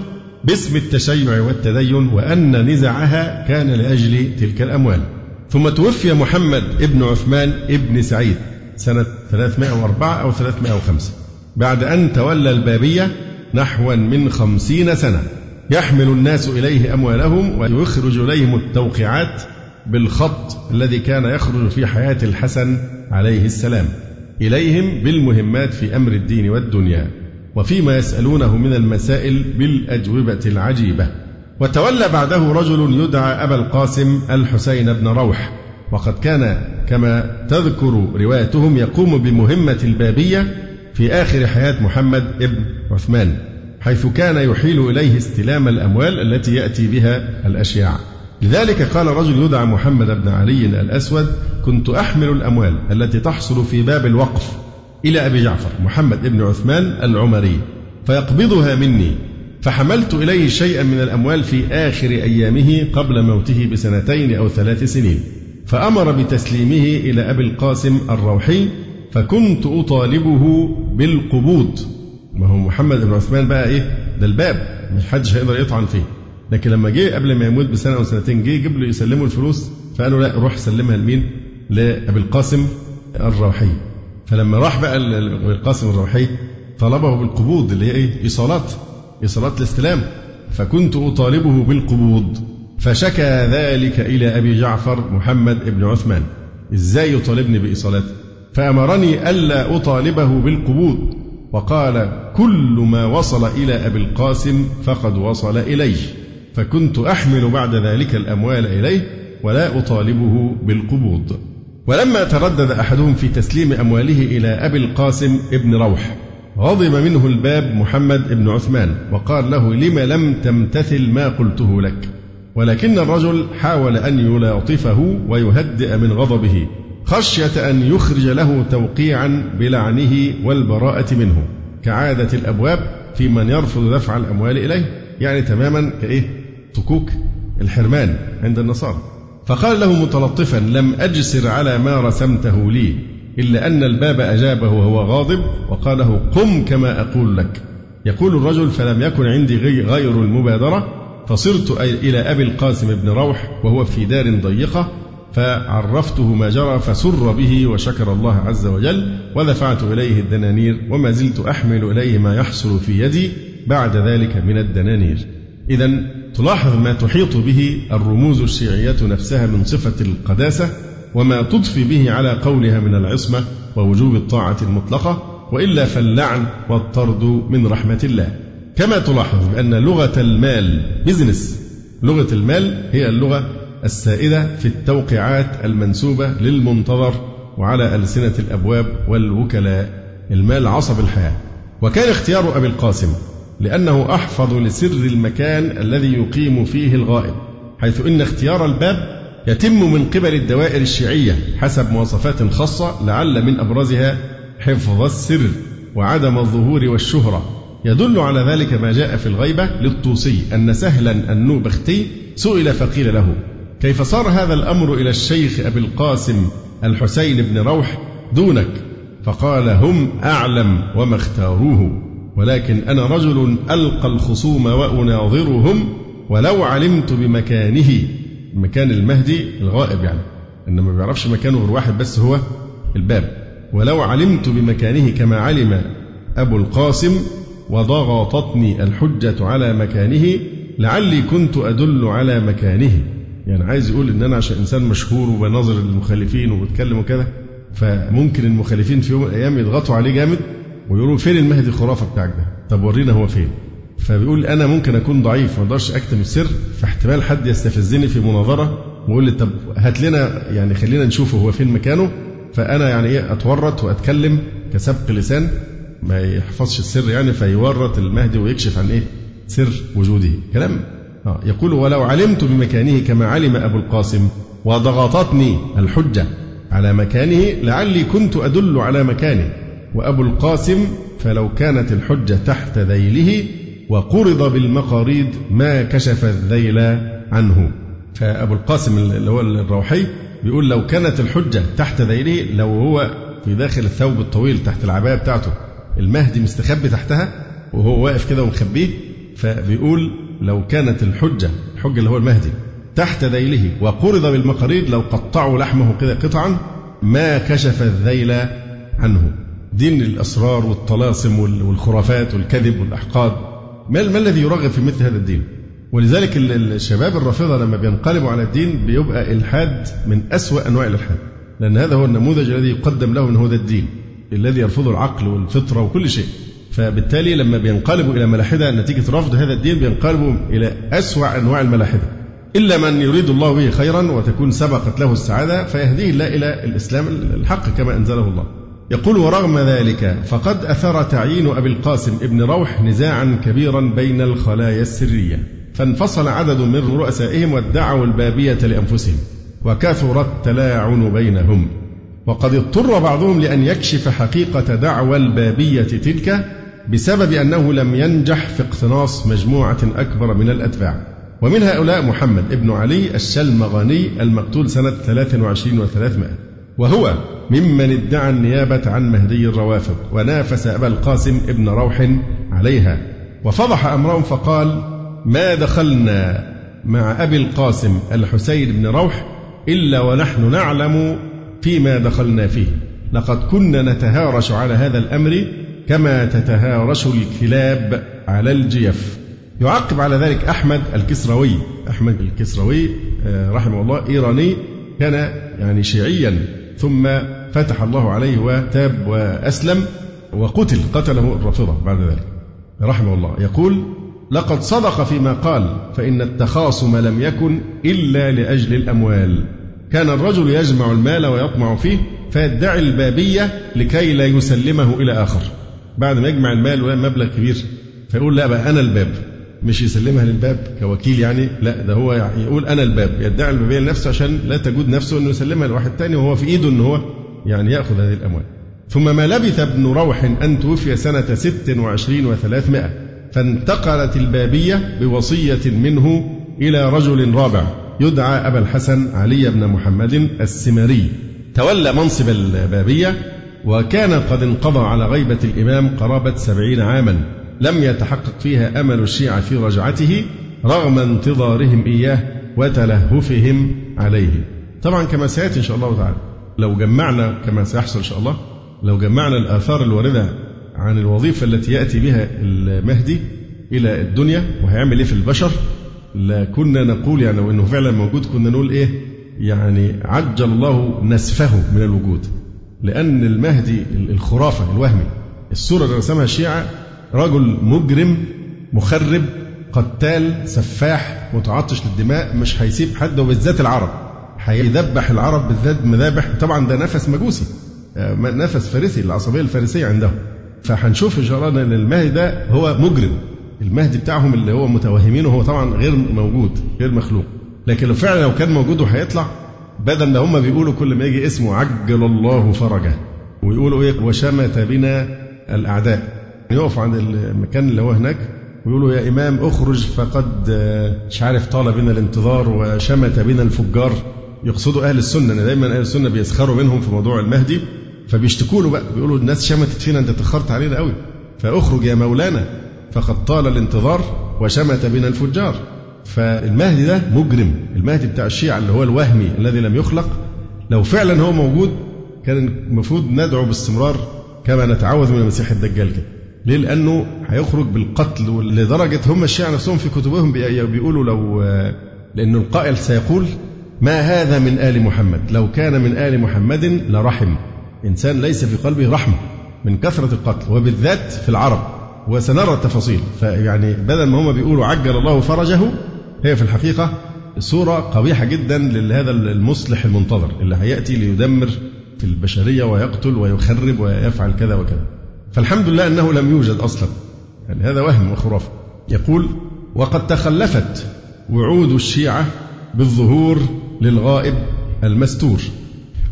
باسم التشيع والتدين وأن نزعها كان لأجل تلك الأموال. ثم توفي محمد ابن عثمان ابن سعيد سنة 304 أو 305 بعد أن تولى البابية نحوا من خمسين سنة. يحمل الناس إليه أموالهم ويخرج إليهم التوقيعات بالخط الذي كان يخرج في حياة الحسن عليه السلام. إليهم بالمهمات في أمر الدين والدنيا. وفيما يسألونه من المسائل بالأجوبة العجيبة. وتولى بعده رجل يدعى أبا القاسم الحسين بن روح. وقد كان كما تذكر روايتهم يقوم بمهمة البابية في آخر حياة محمد ابن عثمان حيث كان يحيل إليه استلام الأموال التي يأتي بها الأشياع. لذلك قال رجل يدعى محمد بن علي الأسود كنت أحمل الأموال التي تحصل في باب الوقف إلى أبي جعفر محمد بن عثمان العمري فيقبضها مني فحملت إليه شيئا من الأموال في آخر أيامه قبل موته بسنتين أو ثلاث سنين فأمر بتسليمه إلى أبي القاسم الروحي فكنت أطالبه بالقبوض. ما هو محمد بن عثمان بقى إيه؟ ده الباب مش حدش هيقدر يطعن فيه. لكن لما جه قبل ما يموت بسنة أو سنتين جه يجيب له يسلمه الفلوس فقالوا لا روح سلمها لمين؟ لأبي القاسم الروحي. فلما راح بقى أبي القاسم الروحي طلبه بالقبوض اللي هي إيه؟ إيصالات. إيصالات الاستلام فكنت أطالبه بالقبوض فشكى ذلك إلى أبي جعفر محمد بن عثمان. إزاي يطالبني بإيصالات فأمرني ألا أطالبه بالقبوض وقال كل ما وصل إلى أبي القاسم فقد وصل إليه. فكنت أحمل بعد ذلك الأموال إليه ولا أطالبه بالقبوض. ولما تردد أحدهم في تسليم أمواله إلى أبي القاسم ابن روح غضب منه الباب محمد بن عثمان وقال له لم لم تمتثل ما قلته لك؟ ولكن الرجل حاول أن يلاطفه ويهدئ من غضبه خشية أن يخرج له توقيعا بلعنه والبراءة منه. كعادة الأبواب في من يرفض دفع الأموال إليه يعني تماما كإيه؟ تكوك الحرمان عند النصارى. فقال له متلطفا لم أجسر على ما رسمته لي. إلا أن الباب أجابه وهو غاضب وقال له قم كما أقول لك. يقول الرجل فلم يكن عندي غير المبادرة فصرت إلى أبي القاسم بن روح وهو في دار ضيقة فعرفته ما جرى فسر به وشكر الله عز وجل ودفعت إليه الدنانير وما زلت أحمل إليه ما يحصل في يدي بعد ذلك من الدنانير. إذا تلاحظ ما تحيط به الرموز الشيعية نفسها من صفة القداسة وما تضفي به على قولها من العصمة ووجوب الطاعة المطلقة وإلا فاللعن والطرد من رحمة الله. كما تلاحظ بأن لغة المال بزنس لغة المال هي اللغة السائدة في التوقيعات المنسوبة للمنتظر وعلى ألسنة الأبواب والوكلاء. المال عصب الحياة. وكان اختيار أبي القاسم لأنه أحفظ لسر المكان الذي يقيم فيه الغائب حيث إن اختيار الباب يتم من قبل الدوائر الشيعية حسب مواصفات خاصة لعل من أبرزها حفظ السر وعدم الظهور والشهرة. يدل على ذلك ما جاء في الغيبة للطوسي أن سهلا النوبختي سئل فقيل له كيف صار هذا الأمر إلى الشيخ أبي القاسم الحسين بن روح دونك؟ فقال هم أعلم وما اختاروه ولكن أنا رجل ألقى الخصوم وأناظرهم ولو علمت بمكانه مكان المهدي الغائب يعني. إن ما بيعرفش مكانه غير واحد بس هو الباب. ولو علمت بمكانه كما علم أبو القاسم وضغطتني الحجة على مكانه لعلي كنت أدل على مكانه. يعني عايز يقول إن أنا عشان إنسان مشهور وبناظر المخالفين وبتكلم وكذا فممكن المخالفين في يوم من الأيام يضغطوا عليه جامد ويقولوا فين المهدي الخرافة بتاعك ده؟ طب ورينا هو فين. فبيقول أنا ممكن أكون ضعيف ما أقدرش أكتم السر فاحتمال حد يستفزني في مناظرة ويقول لي طب هات لنا يعني خلينا نشوفه هو فين مكانه. فأنا يعني إيه أتورط وأتكلم كسبق لسان ما يحفظش السر يعني فيورط المهدي ويكشف عن إيه سر وجوده. كلام؟ آه يقول ولو علمت بمكانه كما علم أبو القاسم وضغطتني الحجة على مكانه لعلي كنت أدل على مكانه. وأبو القاسم فلو كانت الحجة تحت ذيله وقرض بالمقاريد ما كشف الذيل عنه. فأبو القاسم اللي هو الروحي بيقول لو كانت الحجة تحت ذيله لو هو في داخل الثوب الطويل تحت العباية بتاعته المهدي مستخبي تحتها وهو واقف كده ومخبيه فبيقول لو كانت الحجة الحجة اللي هو المهدي تحت ذيله وقرض بالمقاريد لو قطعوا لحمه كده قطعا ما كشف الذيل عنه. دين الأسرار والطلاسم والخرافات والكذب والأحقاد. ما, الذي يرغب في مثل هذا الدين؟ ولذلك الشباب الرافضة لما بينقلبوا على الدين بيبقى إلحاد من أسوأ أنواع الإلحاد. لأن هذا هو النموذج الذي يقدم له أنه هذا الدين الذي يرفضه العقل والفطرة وكل شيء. فبالتالي لما بينقلبوا إلى ملاحدة نتيجة رفض هذا الدين بينقلبوا إلى أسوأ أنواع الملاحدة. إلا من يريد الله به خيرا وتكون سبقت له السعادة فيهديه الله إلى الإسلام الحق كما أنزله الله. يقول ورغم ذلك فقد أثر تعيين أبي القاسم ابن روح نزاعا كبيرا بين الخلايا السرية فانفصل عدد من رؤسائهم وادعوا البابية لأنفسهم وكثر التلاعن بينهم. وقد اضطر بعضهم لأن يكشف حقيقة دعوى البابية تلك بسبب أنه لم ينجح في اقتناص مجموعة أكبر من الأتباع. ومن هؤلاء محمد ابن علي الشلمغاني المقتول سنة 23 و300 وهو ممن ادعى النيابة عن مهدي الروافض ونافس أبا القاسم ابن روح عليها. وفضح أمرهم فقال ما دخلنا مع أبي القاسم الحسين بن روح إلا ونحن نعلم فيما دخلنا فيه. لقد كنا نتهارش على هذا الأمر كما تتهارش الكلاب على الجيف. يعقب على ذلك أحمد الكسروي. أحمد الكسروي آه، رحمه الله إيراني كان يعني شيعيا. ثم فتح الله عليه وتاب وأسلم وقتل قتله الرافضة بعد ذلك. رحمه الله. يقول لقد صدق فيما قال فإن التخاصم لم يكن إلا لأجل الأموال. كان الرجل يجمع المال ويطمع فيه فيدعي البابية لكي لا يسلمه إلى آخر. بعد ما يجمع المال ومبلغ كبير. فيقول لا بقى أنا الباب. مش يسلمها للباب كوكيل يعني لا ده هو يقول أنا الباب يدعي البابيه لنفسه عشان لا تجود نفسه إنه يسلمها لواحد تاني وهو في إيده إن هو يعني يأخذ هذه الأموال. ثم ما لبث ابن روح أن توفي سنة 26 و300 فانتقلت البابية بوصية منه إلى رجل رابع يدعى أبا الحسن علي بن محمد السمري. تولى منصب البابية وكان قد انقضى على غيبة الإمام قرابة سبعين عاما لم يتحقق فيها أمل الشيعة في رجعته رغم انتظارهم إياه وتلهفهم عليه. طبعا كما سيأتي إن شاء الله تعالى لو جمعنا كما سيحصل إن شاء الله لو جمعنا الآثار الواردة عن الوظيفة التي يأتي بها المهدي إلى الدنيا وهيعمل إيه في البشر لكنا نقول يعني وإنه فعلا موجود كنا نقول إيه؟ يعني عجل الله نسفه من الوجود لأن المهدي الخرافة الوهمي الصورة اللي رسمها الشيعة رجل مجرم مخرب قتال سفاح متعطش للدماء مش هيسيب حد وبالذات العرب. هيذبح العرب بالذات مذابح. طبعا ده نفس مجوسي آه، نفس فارسي العصبية الفارسية عندهم. فهنشوف إن شاء الله أن المهدي ده هو مجرم. المهدي بتاعهم اللي هو متوهمينه هو طبعا غير موجود غير مخلوق. لكن لو فعلا لو كان موجود وهيطلع بدل ما هم بيقولوا كل ما يجي اسمه عجل الله فرجه ويقولوا إيه؟ وشمت بنا الأعداء. يقفوا عند المكان اللي هو هناك ويقولوا يا إمام اخرج فقد آه، مش عارف طال بنا الانتظار وشمت بنا الفجار. يقصدوا أهل السنة أن دايما أهل السنة بيسخروا منهم في موضوع المهدي فبيشتكوا له بقى بيقولوا الناس شمتت فينا أنت تأخرت علينا قوي. فاخرج يا مولانا فقد طال الانتظار وشمت بنا الفجار. فالمهدي ده مجرم المهدي بتاع الشيعة اللي هو الوهمي الذي لم يخلق لو فعلا هو موجود كان المفروض ندعو باستمرار كما نتعوذ من المسيح الدجال كده ليه؟ لأنه هيخرج بالقتل لدرجة هم الشيعة نفسهم في كتبهم بيقولوا لو لأن القائل سيقول ما هذا من آل محمد؟ لو كان من آل محمد لرحم. إنسان ليس في قلبه رحمة من كثرة القتل وبالذات في العرب وسنرى التفاصيل. فيعني بدل ما هم بيقولوا عجل الله فرجه هي في الحقيقة صورة قبيحة جدا لهذا المصلح المنتظر اللي هيأتي ليدمر في البشرية ويقتل ويخرب ويفعل كذا وكذا. فالحمد لله أنه لم يوجد أصلا. يعني هذا وهم وخرافة. يقول وقد تخلفت وعود الشيعة بالظهور للغائب المستور.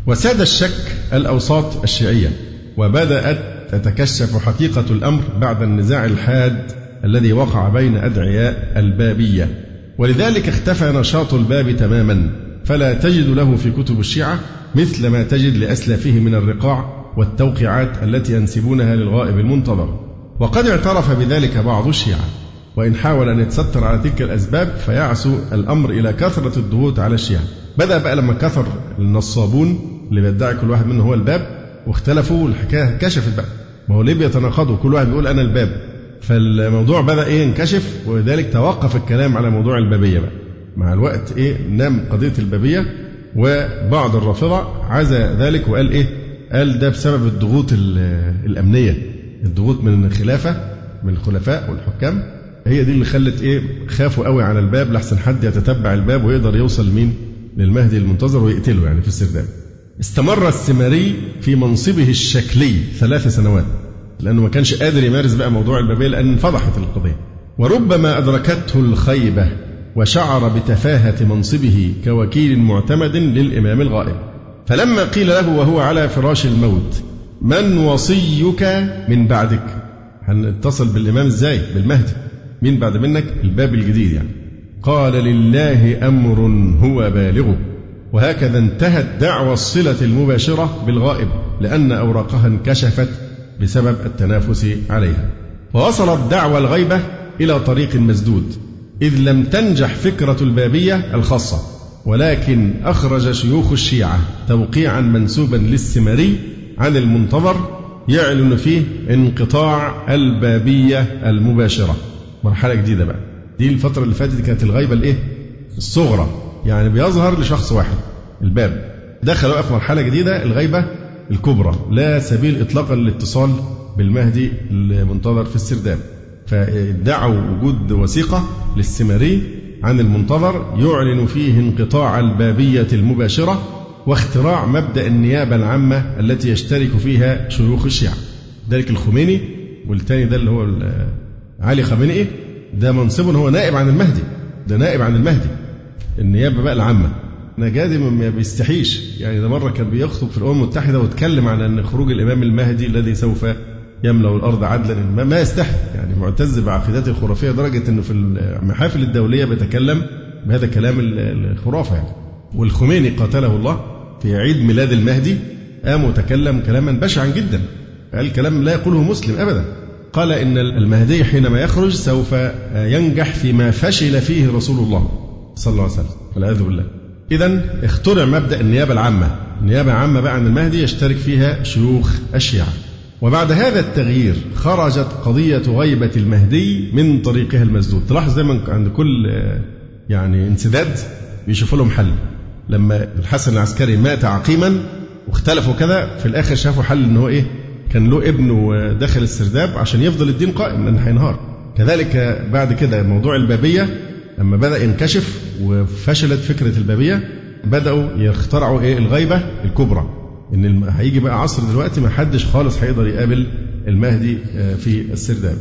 وساد الشك الأوساط الشيعية وبدأت تتكشف حقيقة الأمر بعد النزاع الحاد الذي وقع بين أدعياء البابية. ولذلك اختفى نشاط الباب تماما. فلا تجد له في كتب الشيعة مثل ما تجد لأسلافه من الرقاع والتوقيعات التي ينسبونها للغائب المنتظر. وقد اعترف بذلك بعض الشيعة وإن حاول أن يتستر على تلك الأسباب فيعسو الأمر إلى كثرة الضغوط على الشيعة. بدأ بقى لما كثر النصابون اللي بيدعي كل واحد منهم هو الباب واختلفوا الحكاية كشفت بقى. ما هو ليه بيتناقضوا؟ كل واحد بيقول أنا الباب. فالموضوع بدأ إيه؟ ينكشف ولذلك توقف الكلام على موضوع البابية بقى. مع الوقت إيه؟ نام قضية البابية وبعض الرافضة عزى ذلك وقال إيه؟ قال ده بسبب الضغوط الأمنية الضغوط من الخلافة من الخلفاء والحكام. هي دي اللي خلت إيه خافوا قوي على الباب لحسن حد يتتبع الباب ويقدر يوصل لمين للمهدي المنتظر ويقتله يعني في السرداب استمر السماري في منصبه الشكلي ثلاث سنوات لأنه ما كانش قادر يمارس بقى موضوع البابية لأن انفضحت القضية. وربما أدركته الخيبة وشعر بتفاهة منصبه كوكيل معتمد للإمام الغائب. فلما قيل له وهو على فراش الموت من وصيك من بعدك؟ هنتصل بالإمام إزاي؟ بالمهدي. مين بعد منك؟ الباب الجديد يعني. قال لله أمر هو بالغه. وهكذا انتهت دعوى الصلة المباشرة بالغائب لأن أوراقها انكشفت بسبب التنافس عليها. ووصلت دعوى الغيبة إلى طريق مسدود إذ لم تنجح فكرة البابية الخاصة. ولكن أخرج شيوخ الشيعة توقيعا منسوبا للسمري عن المنتظر يعلن فيه انقطاع البابية المباشرة. مرحلة جديدة بقى. دي الفترة اللي فاتت كانت الغيبة الإيه؟ الصغرى. يعني بيظهر لشخص واحد الباب. دخلوا بقى في مرحلة جديدة الغيبة الكبرى. لا سبيل إطلاقا للاتصال بالمهدي المنتظر في السرداب. فادعوا وجود وثيقة للسمري عن المنتظر يعلن فيه انقطاع البابية المباشرة واختراع مبدأ النيابة العامة التي يشترك فيها شيوخ الشيعة. ذلك الخميني والتاني ده اللي هو علي خامنئي ده منصبه هو نائب عن المهدي ده نائب عن المهدي. النيابة بقى العامة. نجادي ما بيستحيش. يعني ده مرة كان بيخطب في الأمم المتحدة واتكلم عن أن خروج الإمام المهدي الذي سوف يملأ الأرض عدلا. ما يستحي. يعني معتز بعقيدته الخرافية لدرجة أنه في المحافل الدولية بيتكلم بهذا الكلام الخرافة يعني. والخميني قاتله الله في عيد ميلاد المهدي قام وتكلم كلاما بشعا جدا. قال كلام لا يقوله مسلم أبدا. قال إن المهدي حينما يخرج سوف ينجح فيما فشل فيه رسول الله صلى الله عليه وسلم. والعياذ بالله. إذا اخترع مبدأ النيابة العامة. النيابة العامة بقى عن المهدي يشترك فيها شيوخ الشيعة. وبعد هذا التغيير خرجت قضية غيبة المهدي من طريقها المسدود. تلاحظ دايما عند كل يعني انسداد بيشوفوا لهم حل. لما الحسن العسكري مات عقيما واختلفوا كذا في الآخر شافوا حل إن هو إيه كان له ابن ودخل السرداب عشان يفضل الدين قائم لأن هينهار. كذلك بعد كده موضوع البابية لما بدأ ينكشف وفشلت فكرة البابية بدأوا يخترعوا إيه الغيبة الكبرى. إن هيجي بقى عصر دلوقتي ما حدش خالص هيقدر يقابل المهدي آه، في السرداب.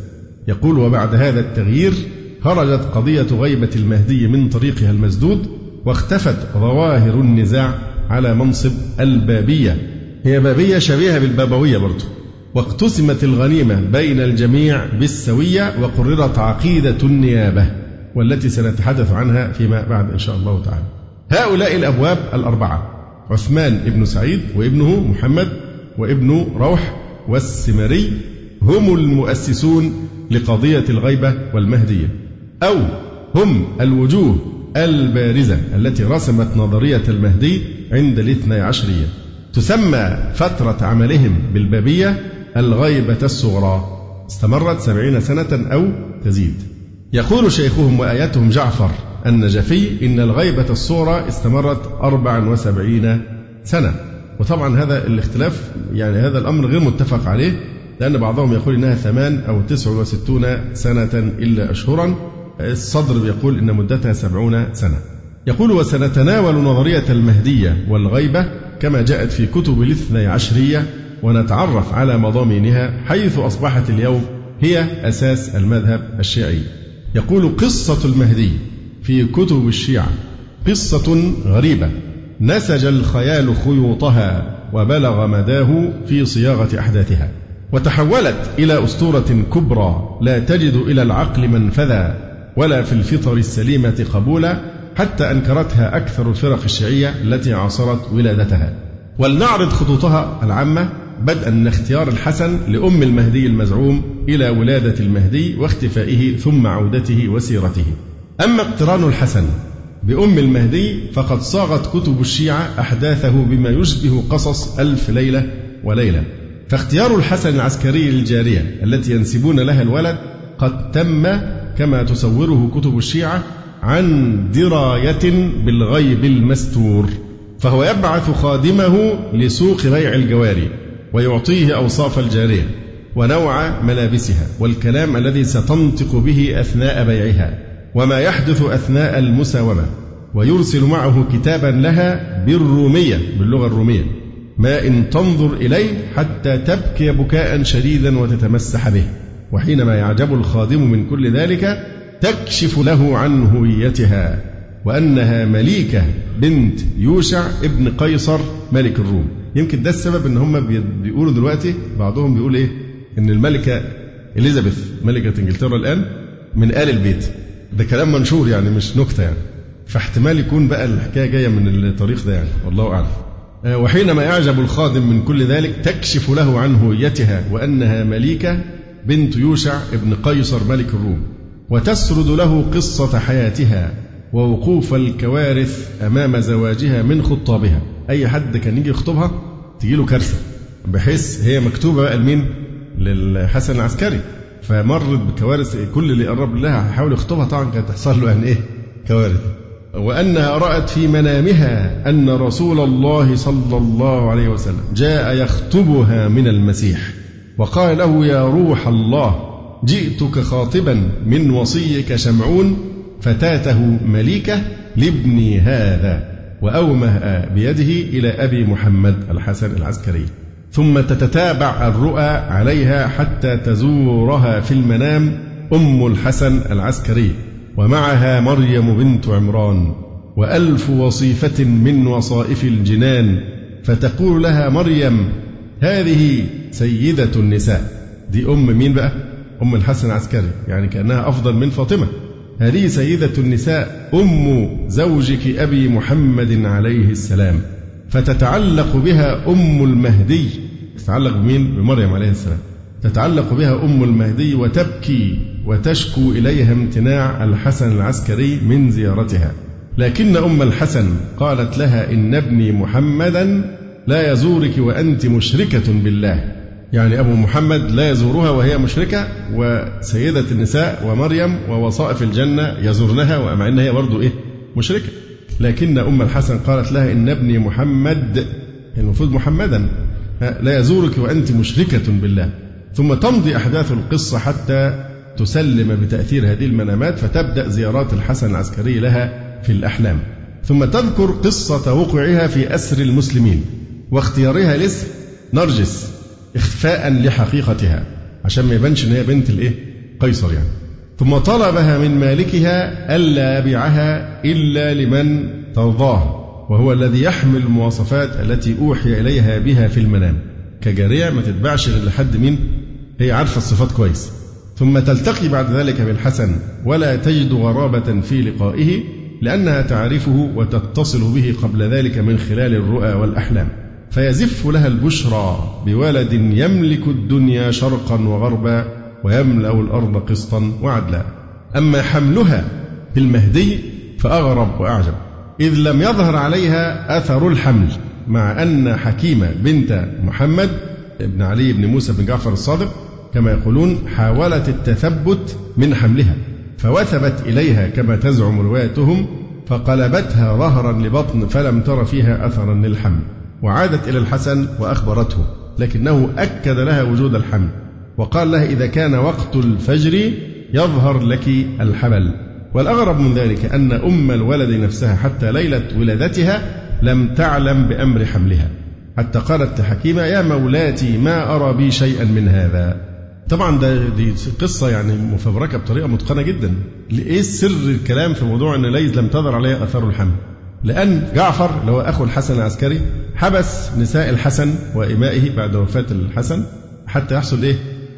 يقول وبعد هذا التغيير خرجت قضية غيبة المهدي من طريقها المسدود واختفت ظواهر النزاع على منصب البابية. هي بابية شبيهة بالبابوية برضه واقتسمت الغنيمة بين الجميع بالسوية وقررت عقيدة النيابة والتي سنتحدث عنها فيما بعد إن شاء الله تعالى. هؤلاء الأبواب الأربعة. عثمان بن سعيد وابنه محمد وابن روح والسمري هم المؤسسون لقضية الغيبة والمهدية أو هم الوجوه البارزة التي رسمت نظرية المهدي عند الاثني عشرية. تسمى فترة عملهم بالبابية الغيبة الصغرى. استمرت سبعين سنة أو تزيد. يقول شيخهم وآيتهم جعفر النجفي إن الغيبة الصغرى استمرت أربعا وسبعين سنة. وطبعا هذا الاختلاف يعني هذا الأمر غير متفق عليه لأن بعضهم يقول إنها ثمان أو تسع وستون سنة إلا أشهرا. الصدر بيقول إن مدتها سبعون سنة. يقول وسنتناول نظرية المهدية والغيبة كما جاءت في كتب الاثني عشرية ونتعرف على مضامينها حيث أصبحت اليوم هي أساس المذهب الشيعي. يقول قصة المهدي في كتب الشيعة. قصة غريبة. نسج الخيال خيوطها وبلغ مداه في صياغة أحداثها. وتحولت إلى أسطورة كبرى لا تجد إلى العقل منفذا ولا في الفطر السليمة قبولا حتى أنكرتها أكثر الفرق الشيعية التي عاصرت ولادتها. ولنعرض خطوطها العامة بدءا من اختيار الحسن لأم المهدي المزعوم إلى ولادة المهدي واختفائه ثم عودته وسيرته. أما اقتران الحسن بأم المهدي فقد صاغت كتب الشيعة أحداثه بما يشبه قصص ألف ليلة وليلة. فاختيار الحسن العسكري للجارية التي ينسبون لها الولد قد تم كما تصوره كتب الشيعة عن دراية بالغيب المستور. فهو يبعث خادمه لسوق بيع الجواري ويعطيه أوصاف الجارية ونوع ملابسها والكلام الذي ستنطق به أثناء بيعها. وما يحدث أثناء المساومة. ويرسل معه كتابا لها بالرومية باللغة الرومية. ما إن تنظر إليه حتى تبكي بكاء شديدا وتتمسح به. وحينما يعجب الخادم من كل ذلك تكشف له عن هويتها وأنها مليكة بنت يوشع ابن قيصر ملك الروم. يمكن ده السبب إن هم بيقولوا دلوقتي بعضهم بيقول إيه؟ إن الملكة إليزابيث ملكة إنجلترا الآن من آل البيت. ده كلام منشور يعني مش نكتة يعني. فاحتمال يكون بقى الحكاية جاية من الطريق ده يعني والله أعلم. آه، وحينما يعجب الخادم من كل ذلك تكشف له عن هويتها وأنها مليكة بنت يوشع ابن قيصر ملك الروم وتسرد له قصة حياتها ووقوف الكوارث أمام زواجها من خطابها. أي حد كان يجي يخطبها تجي له كارثة بحيث هي مكتوبة بقى لمين؟ للحسن العسكري. فمرت بكوارث كل اللي قرب لها حاول يخطبها. طبعا كانت تحصل له يعني إيه؟ كوارث. وأنها رأت في منامها أن رسول الله صلى الله عليه وسلم جاء يخطبها من المسيح وقال له يا روح الله جئتك خاطبا من وصيك شمعون فتاته مليكة لابني هذا وأومأ بيده إلى أبي محمد الحسن العسكري. ثم تتتابع الرؤى عليها حتى تزورها في المنام أم الحسن العسكري ومعها مريم بنت عمران وألف وصيفة من وصائف الجنان فتقول لها مريم هذه سيدة النساء. دي أم مين بقى؟ أم الحسن العسكري يعني كأنها أفضل من فاطمة. هذه سيدة النساء أم زوجك أبي محمد عليه السلام. فتتعلق بها أم المهدي تتعلق بمين؟ بمريم عليه السلام. تتعلق بها أم المهدي وتبكي وتشكو إليها امتناع الحسن العسكري من زيارتها. لكن أم الحسن قالت لها إن ابني محمدا لا يزورك وأنت مشركة بالله. يعني أبو محمد لا يزورها وهي مشركة وسيدة النساء ومريم ووصائف الجنة يزورنها ومع أنها هي برضه إيه؟ مشركة. لكن أم الحسن قالت لها إن ابني محمد المفروض محمدا. لا يزورك وأنت مشركة بالله ثم تمضي أحداث القصة حتى تسلم بتأثير هذه المنامات فتبدأ زيارات الحسن العسكري لها في الأحلام ثم تذكر قصة وقوعها في أسر المسلمين واختيارها لاسم نرجس إخفاء لحقيقتها عشان ما يبانش إن هي بنت الإيه؟ قيصر يعني. ثم طلبها من مالكها ألا يبيعها إلا لمن ترضاه وهو الذي يحمل المواصفات التي أوحي إليها بها في المنام. كجارية ما تتباعش غير لحد مين هي عارفة الصفات كويس. ثم تلتقي بعد ذلك بالحسن ولا تجد غرابة في لقائه لأنها تعرفه وتتصل به قبل ذلك من خلال الرؤى والأحلام. فيزف لها البشرى بولد يملك الدنيا شرقا وغربا ويملأ الأرض قسطا وعدلا. أما حملها بالمهدي فأغرب وأعجب. إذ لم يظهر عليها أثر الحمل مع أن حكيمة بنت محمد بن علي بن موسى بن جعفر الصادق كما يقولون حاولت التثبت من حملها فوثبت إليها كما تزعم روايتهم فقلبتها ظهرا لبطن فلم تر فيها أثرا للحمل وعادت إلى الحسن وأخبرته لكنه أكد لها وجود الحمل وقال لها إذا كان وقت الفجر يظهر لك الحمل. والأغرب من ذلك أن أم الولد نفسها حتى ليلة ولادتها لم تعلم بأمر حملها. حتى قالت لحكيمة يا مولاتي ما أرى بي شيئا من هذا. طبعا ده دي قصة يعني مفبركة بطريقة متقنة جدا. إيه سر الكلام في موضوع أن ليز لم تظهر عليها أثار الحمل؟ لأن جعفر اللي هو أخو الحسن العسكري حبس نساء الحسن وإمائه بعد وفاة الحسن حتى يحصل إيه؟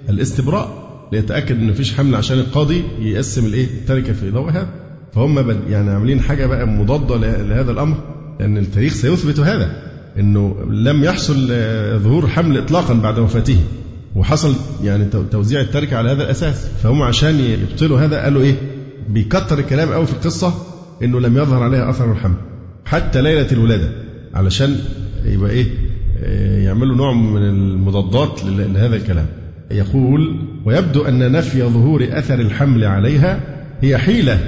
الاستبراء. ليتأكد إن مفيش حمل عشان القاضي يقسم الإيه التركة في ضوء هذا فهم يعني عاملين حاجة بقى مضادة لهذا الأمر لأن التاريخ سيثبت هذا إنه لم يحصل ظهور حمل اطلاقا بعد وفاته وحصل يعني توزيع التركة على هذا الأساس. فهم عشان يبطلوا هذا قالوا إيه بيكتر الكلام قوي في القصة إنه لم يظهر عليها أثر الحمل حتى ليلة الولادة علشان يبقى إيه يعملوا نوع من المضادات لهذا الكلام. يقول ويبدو أن نفي ظهور أثر الحمل عليها هي حيلة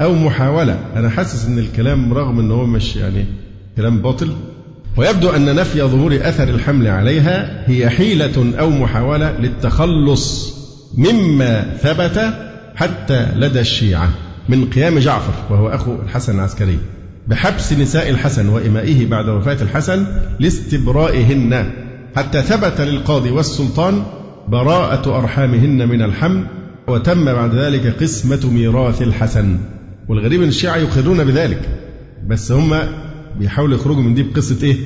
أو محاولة. أنا حاسس إن الكلام رغم إن هو مش يعني كلام باطل. ويبدو أن نفي ظهور أثر الحمل عليها هي حيلة أو محاولة للتخلص مما ثبت حتى لدى الشيعة من قيام جعفر وهو أخو الحسن العسكري بحبس نساء الحسن وإمائه بعد وفاة الحسن لاستبرائهن حتى ثبت للقاضي والسلطان براءة أرحامهن من الحمل وتم بعد ذلك قسمة ميراث الحسن والغريب أن الشيعة يقرون بذلك بس هم بيحاولوا يخرجوا من دي بقصة إيه؟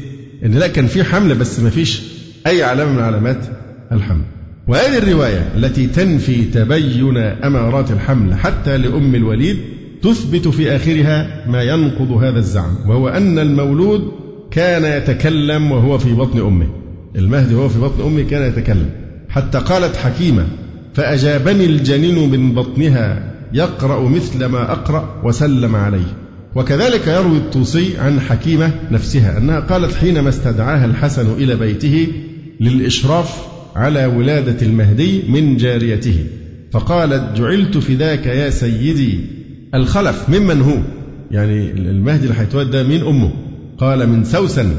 إن لا كان في حمل بس ما فيش أي علامة من علامات الحمل. وهذه الرواية التي تنفي تبين أمارات الحمل حتى لأم الوليد تثبت في آخرها ما ينقض هذا الزعم وهو أن المولود كان يتكلم وهو في بطن أمه المهدي وهو في بطن أمه كان يتكلم حتى قالت حكيمة فأجابني الجنين من بطنها يقرأ مثل ما أقرأ وسلم عليه. وكذلك يروي الطوسي عن حكيمة نفسها أنها قالت حينما استدعاها الحسن إلى بيته للإشراف على ولادة المهدي من جاريته فقالت جعلت فداك يا سيدي الخلف ممن هو؟ يعني المهدي اللي هيتولد ده مين أمه. قال من سوسن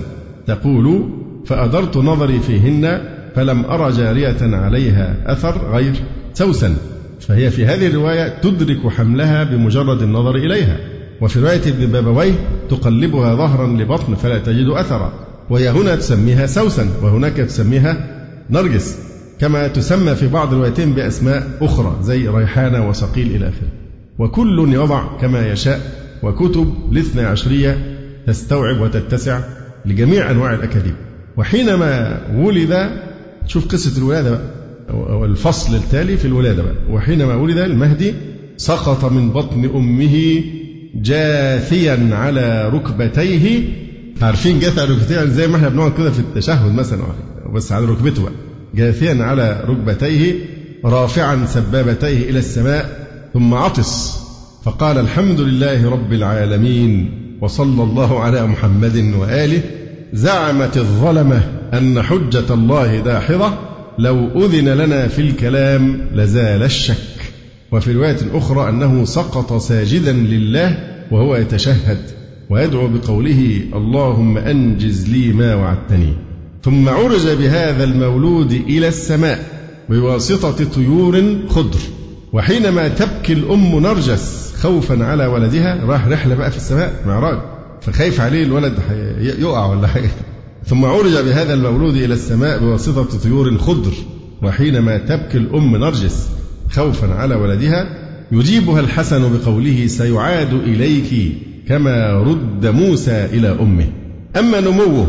تقول فأدرت نظري فيهن فلم أرى جارية عليها أثر غير سوسن فهي في هذه الرواية تدرك حملها بمجرد النظر إليها. وفي رواية ابن بابويه تقلبها ظهرا لبطن فلا تجد أثرا. وهي هنا تسميها سوسن وهناك تسميها نرجس. كما تسمى في بعض الروايتين بأسماء أخرى زي ريحانة وصقيل إلى آخره. وكل يضع كما يشاء وكتب الاثنى عشرية تستوعب وتتسع لجميع أنواع الأكاذيب. وحينما ولد شوف قصة الولادة بقى. والفصل التالي في الولادة بقى. وحينما ولد المهدي سقط من بطن أمه جاثيا على ركبتيه. عارفين جاثي على ركبتيه؟ زي ما إحنا بنقعد كده في التشهد مثلا بس على ركبته بقى. جاثيا على ركبتيه رافعا سبابتيه إلى السماء ثم عطس. فقال الحمد لله رب العالمين وصلى الله على محمد وآله. زعمت الظلمة أن حجة الله داحضة لو أذن لنا في الكلام لزال الشك. وفي رواية أخرى أنه سقط ساجدا لله وهو يتشهد ويدعو بقوله اللهم أنجز لي ما وعدتني ثم عرج بهذا المولود إلى السماء بواسطة طيور خضر وحينما تبكي الأم نرجس خوفا على ولدها راح رحلة بقى في السماء معراج. فخايف عليه الولد يقع ولا حاجة. ثم عرج بهذا المولود إلى السماء بواسطة طيور خضر وحينما تبكي الأم نرجس خوفا على ولدها يجيبها الحسن بقوله سيعاد إليك كما رد موسى إلى أمه. أما نموه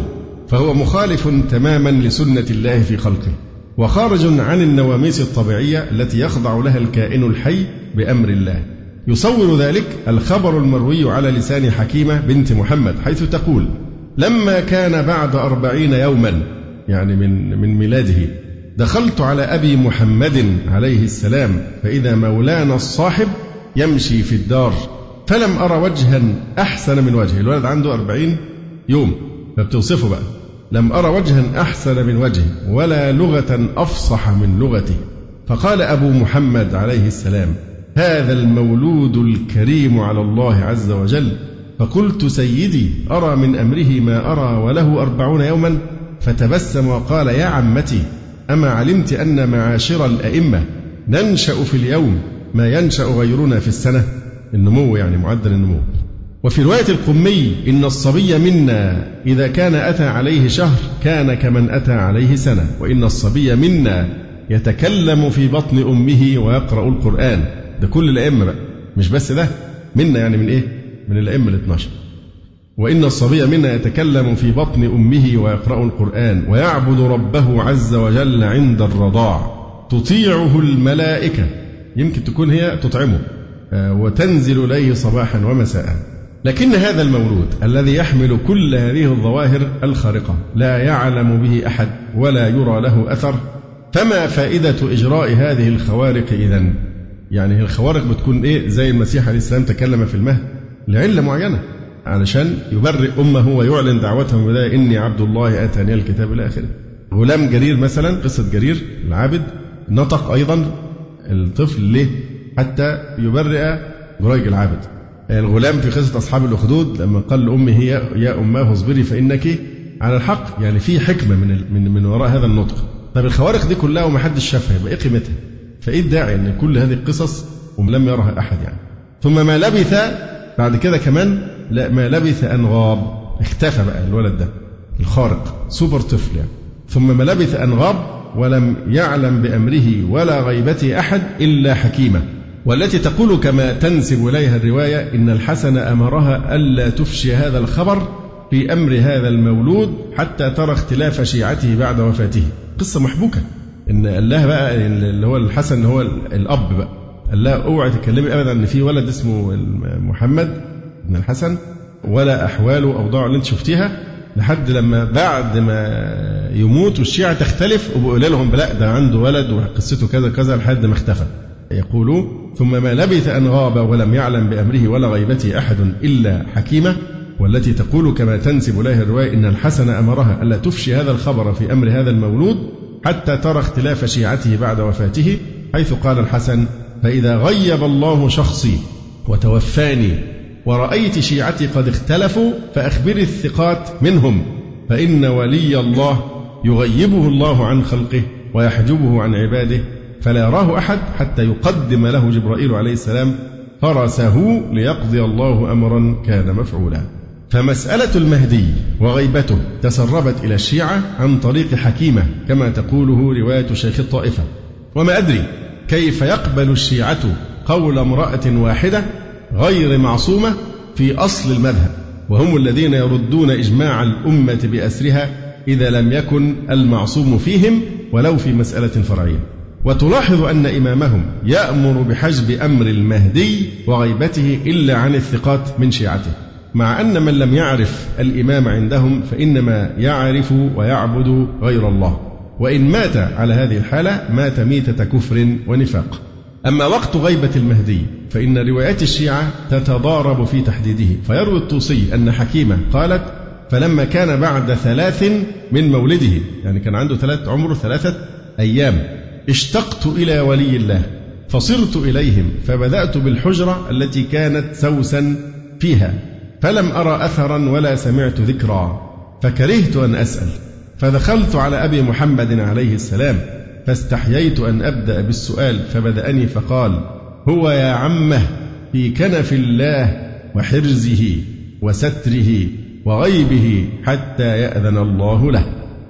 فهو مخالف تماما لسنة الله في خلقه وخارج عن النواميس الطبيعية التي يخضع لها الكائن الحي بأمر الله. يصور ذلك الخبر المروي على لسان حكيمة بنت محمد حيث تقول لما كان بعد أربعين يوما يعني من من ميلاده دخلت على أبي محمد عليه السلام فإذا مولانا الصاحب يمشي في الدار فلم أرى وجها أحسن من وجهه. الولد عنده أربعين يوم فبتوصفه بقى. لم أرى وجها أحسن من وجهه ولا لغة أفصح من لغته. فقال أبو محمد عليه السلام هذا المولود الكريم على الله عز وجل. فقلت سيدي أرى من أمره ما أرى وله أربعون يوما؟ فتبسم وقال يا عمتي أما علمت أن معاشر الأئمة ننشأ في اليوم ما ينشأ غيرنا في السنة؟ النمو يعني معدل النمو. وفي رواية القمي إن الصبي منا إذا كان أتى عليه شهر كان كمن أتى عليه سنة. وإن الصبي منا يتكلم في بطن أمه ويقرأ القرآن. ده كل الأئمة بقى. مش بس ده منا يعني من إيه؟ من الأئمة ال 12 وإن الصبي منا يتكلم في بطن أمه ويقرأ القرآن ويعبد ربه عز وجل عند الرضاع. تطيعه الملائكة. يمكن تكون هي تطعمه. آه، وتنزل إليه صباحا ومساء. لكن هذا المولود الذي يحمل كل هذه الظواهر الخارقة لا يعلم به أحد ولا يرى له أثر فما فائدة إجراء هذه الخوارق إذا يعني الخوارق بتكون إيه؟ زي المسيح عليه السلام تكلم في المهد لعلة معينة علشان يبرئ أمه ويعلن دعوته من إني عبد الله آتاني الكتاب إلى آخره. غلام جرير مثلا قصة جرير العابد نطق أيضا الطفل ليه؟ حتى يبرئ جريج العابد. الغلام في قصة أصحاب الأخدود لما قال لأمه يا أماه اصبري فإنك على الحق. يعني في حكمة من من وراء هذا النطق. طب الخوارق دي كلها وما حدش شافها يبقى إيه قيمتها؟ فإيه الداعي أن كل هذه القصص ولم يرها أحد يعني؟ ثم ما لبث بعد كده كمان لا ما لبث أن غاب. اختفى بقى الولد ده الخارق سوبر طفل يعني. ثم ما لبث أن غاب ولم يعلم بأمره ولا غيبته أحد إلا حكيمة. والتي تقول كما تنسب إليها الرواية إن الحسن أمرها ألا تفشي هذا الخبر في أمر هذا المولود حتى ترى اختلاف شيعته بعد وفاته. قصة محبوكة. إن قال لها بقى اللي هو الحسن اللي هو الأب بقى. قال لها اوعي تتكلمي أبدا إن في ولد اسمه محمد بن الحسن ولا أحواله وأوضاعه اللي أنت شفتيها لحد لما بعد ما يموت والشيعة تختلف وبقول لهم لا ده عنده ولد وقصته كذا كذا لحد ما اختفى. يقول ثم ما لبث أن غاب ولم يعلم بأمره ولا غيبته أحد إلا حكيمة والتي تقول كما تنسب إليها الرواية إن الحسن أمرها ألا تفشي هذا الخبر في أمر هذا المولود حتى ترى اختلاف شيعته بعد وفاته حيث قال الحسن فإذا غيب الله شخصي وتوفاني ورأيت شيعتي قد اختلفوا فأخبري الثقات منهم فإن ولي الله يغيبه الله عن خلقه ويحجبه عن عباده فلا يراه أحد حتى يقدم له جبرائيل عليه السلام فرسه ليقضي الله أمرا كان مفعولا. فمسألة المهدي وغيبته تسربت إلى الشيعة عن طريق حكيمة كما تقوله رواية شيخ الطائفة. وما أدري كيف يقبل الشيعة قول امرأة واحدة غير معصومة في أصل المذهب وهم الذين يردون إجماع الأمة بأسرها إذا لم يكن المعصوم فيهم ولو في مسألة فرعية. وتلاحظ أن إمامهم يأمر بحجب أمر المهدي وغيبته إلا عن الثقات من شيعته. مع أن من لم يعرف الإمام عندهم فإنما يعرف ويعبد غير الله. وإن مات على هذه الحالة مات ميتة كفر ونفاق. أما وقت غيبة المهدي فإن روايات الشيعة تتضارب في تحديده. فيروي الطوسي أن حكيمة قالت فلما كان بعد ثلاث من مولده يعني كان عنده ثلاث عمره ثلاثة أيام اشتقت إلى ولي الله فصرت إليهم فبدأت بالحجرة التي كانت سوسا فيها. فلم أرى أثرا ولا سمعت ذكرا فكرهت أن أسأل. فدخلت على أبي محمد عليه السلام فاستحييت أن أبدأ بالسؤال فبدأني فقال هو يا عمه في كنف الله وحرزه وستره وغيبه حتى يأذن الله له.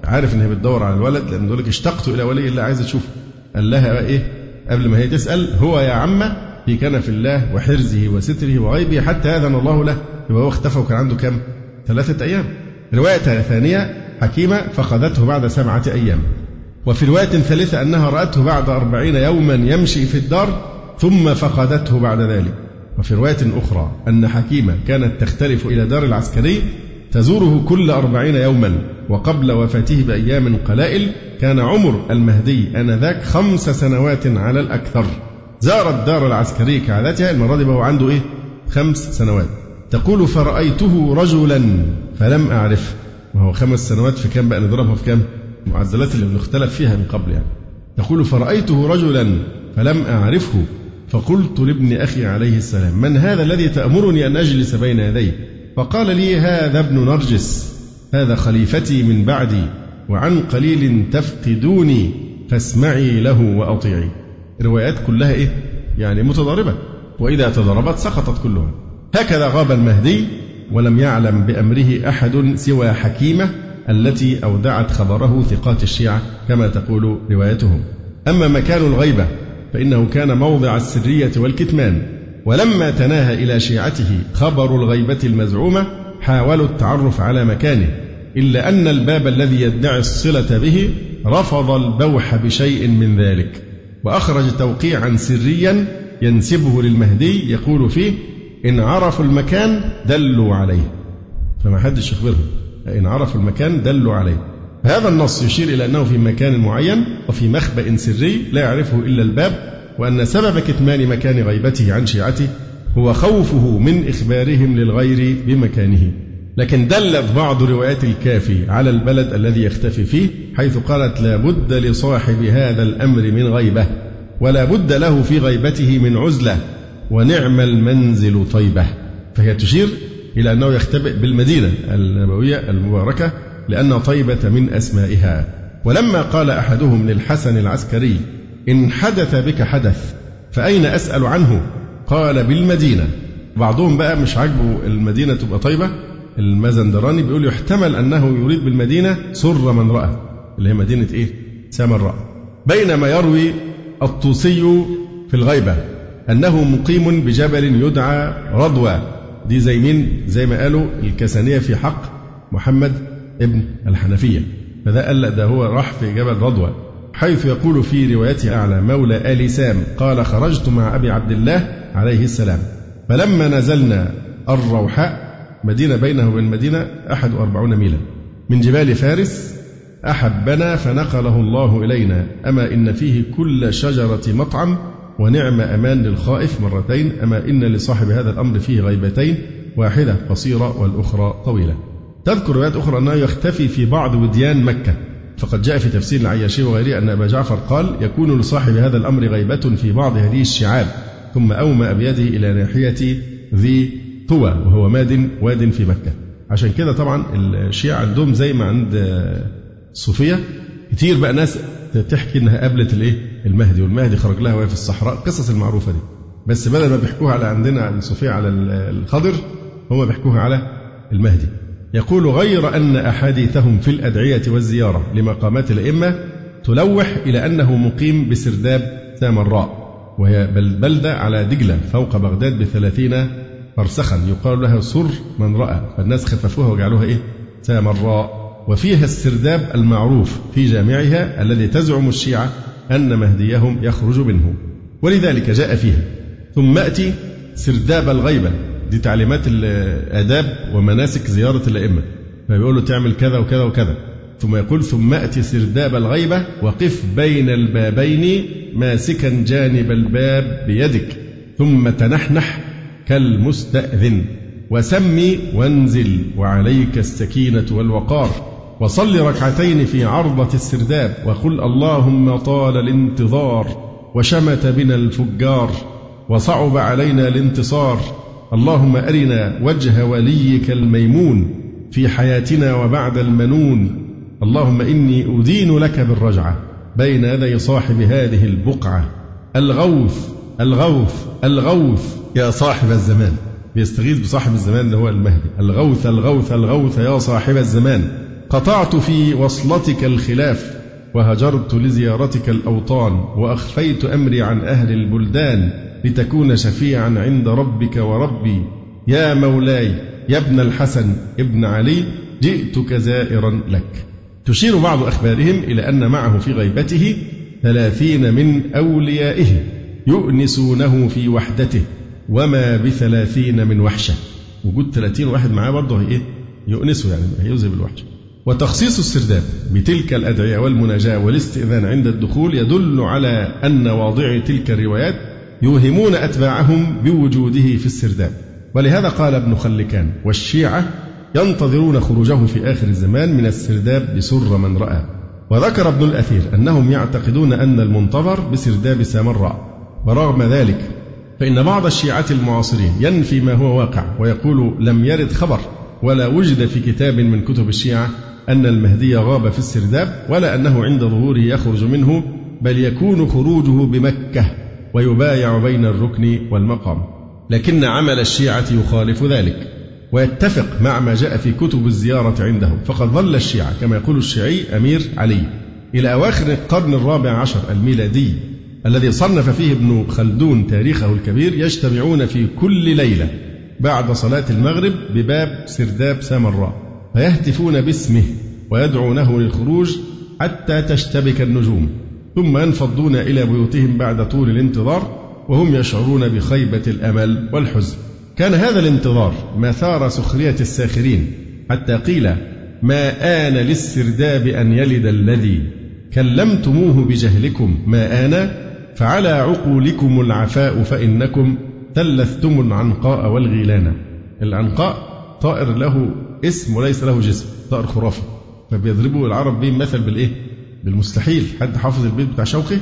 عارف إنها بتدور على الولد لأن لك اشتقت إلى ولي الله عايز اشوفه قال لها إيه؟ قبل ما هي تسأل هو يا عمه في كنف الله وحرزه وستره وغيبه حتى يأذن الله له. يبقى هو اختفى وكان عنده كم؟ ثلاثة أيام. رواية ثانية حكيمة فقدته بعد سبعة أيام. وفي رواية ثالثة أنها رأته بعد أربعين يوما يمشي في الدار ثم فقدته بعد ذلك. وفي رواية أخرى أن حكيمة كانت تختلف إلى دار العسكري تزوره كل أربعين يوما وقبل وفاته بأيام قلائل كان عمر المهدي آنذاك خمس سنوات على الأكثر. زار الدار العسكري كعادتها المرة دي هو عنده إيه؟ خمس سنوات. تقول فرأيته رجلا فلم أعرفه وهو خمس سنوات في كام بقى؟ نضربها في كام؟ المعدلات اللي بنختلف فيها من قبل يعني. تقول فرأيته رجلا فلم أعرفه. فقلت لابن أخي عليه السلام من هذا الذي تأمرني أن أجلس بين يديه فقال لي هذا ابن نرجس. هذا خليفتي من بعدي وعن قليل تفقدوني فاسمعي له وأطيعي. الروايات كلها إيه؟ يعني متضاربة. وإذا تضاربت سقطت كلها. هكذا غاب المهدي ولم يعلم بأمره أحد سوى حكيمة التي أودعت خبره ثقات الشيعة كما تقول روايتهم. أما مكان الغيبة فإنه كان موضع السرية والكتمان. ولما تناهى إلى شيعته خبر الغيبة المزعومة حاولوا التعرف على مكانه إلا أن الباب الذي يدعي الصلة به رفض البوح بشيء من ذلك. وأخرج توقيعا سريا ينسبه للمهدي يقول فيه إن عرفوا المكان دلوا عليه. فما حدش يخبرهم. إن عرفوا المكان دلوا عليه. هذا النص يشير إلى أنه في مكان معين وفي مخبأ سري لا يعرفه إلا الباب وأن سبب كتمان مكان غيبته عن شيعته هو خوفه من إخبارهم للغير بمكانه. لكن دلت بعض روايات الكافي على البلد الذي يختفي فيه حيث قالت لا بد لصاحب هذا الأمر من غيبة ولا بد له في غيبته من عزلة ونعم المنزل طيبة. فهي تشير إلى أنه يختبئ بالمدينة النبوية المباركة لأن طيبة من أسمائها. ولما قال أحدهم للحسن العسكري إن حدث بك حدث فأين أسأل عنه؟ قال بالمدينة. بعضهم بقى مش عاجبه المدينة تبقى طيبة. المازندراني بيقول يحتمل أنه يريد بالمدينة سر من رأى. اللي هي مدينة إيه؟ سامراء. بينما يروي الطوسي في الغيبة. أنه مقيم بجبل يدعى رضوى. دي زي مين؟ زي ما قالوا الكسانية في حق محمد ابن الحنفية. فده قال ده هو راح في جبل رضوى. حيث يقول في روايته أعلى مولى آل سام قال خرجت مع أبي عبد الله عليه السلام. فلما نزلنا الروحاء مدينة بينه وبين المدينة أحد وأربعون ميلا. من جبال فارس أحبنا فنقله الله إلينا. أما إن فيه كل شجرة مطعم ونعم أمان للخائف مرتين أما إن لصاحب هذا الأمر فيه غيبتين واحدة قصيرة والأخرى طويلة. تذكر روايات أخرى أنه يختفي في بعض وديان مكة. فقد جاء في تفسير العياشي وغيره أن أبا جعفر قال يكون لصاحب هذا الأمر غيبة في بعض هذه الشعاب ثم أومأ بيده إلى ناحية ذي طوى وهو ماد واد في مكة. عشان كده طبعا الشيعة عندهم زي ما عند صوفية كتير بقى ناس تحكي إنها قابلت الإيه؟ المهدي والمهدي خرج لها وهي في الصحراء القصص المعروفة دي. بس بدل ما بيحكوها على عندنا عن صوفيا على الخضر هم بيحكوها على المهدي. يقول غير أن أحاديثهم في الأدعية والزيارة لمقامات الأئمة تلوح إلى أنه مقيم بسرداب سامراء وهي بلدة على دجلة فوق بغداد بثلاثين فرسخا يقال لها سر من رأى فالناس خففوها وجعلوها إيه سامراء وفيها السرداب المعروف في جامعها الذي تزعم الشيعة أن مهديهم يخرج منه. ولذلك جاء فيها. ثم أتي سرداب الغيبة دي تعليمات الآداب ومناسك زيارة الأئمة. فبيقول له تعمل كذا وكذا وكذا. ثم يقول ثم أتي سرداب الغيبة وقف بين البابين ماسكا جانب الباب بيدك. ثم تنحنح كالمستأذن. وسمي وانزل وعليك السكينة والوقار. وصل ركعتين في عرضة السرداب وقل اللهم طال الانتظار وشمت بنا الفجار وصعب علينا الانتصار اللهم أرنا وجه وليك الميمون في حياتنا وبعد المنون اللهم إني أدين لك بالرجعة بين يدي صاحب هذه البقعة الغوث الغوث الغوث يا صاحب الزمان بيستغيث بصاحب الزمان اللي هو المهدي الغوث الغوث الغوث يا صاحب الزمان قطعت في وصلتك الخلاف وهجرت لزيارتك الأوطان وأخفيت أمري عن أهل البلدان لتكون شفيعا عند ربك وربي. يا مولاي يا ابن الحسن ابن علي جئتك زائرا لك. تشير بعض أخبارهم إلى أن معه في غيبته ثلاثين من أوليائه يؤنسونه في وحدته. وما بثلاثين من وحشة. وجود ثلاثين واحد معاه برضه إيه؟ يؤنسه يعني هيذهب الوحشة وتخصيص السرداب بتلك الأدعية والمناجاة والاستئذان عند الدخول يدل على أن واضعي تلك الروايات يوهمون أتباعهم بوجوده في السرداب. ولهذا قال ابن خلكان والشيعة ينتظرون خروجه في آخر الزمان من السرداب بسر من رأى. وذكر ابن الأثير أنهم يعتقدون أن المنتظر بسرداب سامراء. ورغم ذلك فإن بعض الشيعة المعاصرين ينفي ما هو واقع ويقول لم يرد خبر ولا وجد في كتاب من كتب الشيعة أن المهدي غاب في السرداب ولا أنه عند ظهوره يخرج منه بل يكون خروجه بمكة ويبايع بين الركن والمقام. لكن عمل الشيعة يخالف ذلك ويتفق مع ما جاء في كتب الزيارة عندهم فقد ظل الشيعة كما يقول الشيعي أمير علي إلى أواخر القرن الرابع عشر الميلادي الذي صنف فيه ابن خلدون تاريخه الكبير يجتمعون في كل ليلة بعد صلاة المغرب بباب سرداب سامراء. فيهتفون باسمه ويدعونه للخروج حتى تشتبك النجوم ثم ينفضون إلى بيوتهم بعد طول الانتظار وهم يشعرون بخيبة الأمل والحزن. كان هذا الانتظار مثار سخرية الساخرين حتى قيل ما آن للسرداب أن يلد الذي كلمتموه بجهلكم ما آن؟ فعلى عقولكم العفاء فإنكم ثلثتم العنقاء والغيلان. العنقاء طائر له اسم وليس له جسم. طائر خرافي. فبيضربوا العرب به مثل بالإيه؟ بالمستحيل. حد حافظ البيت بتاع شوقي؟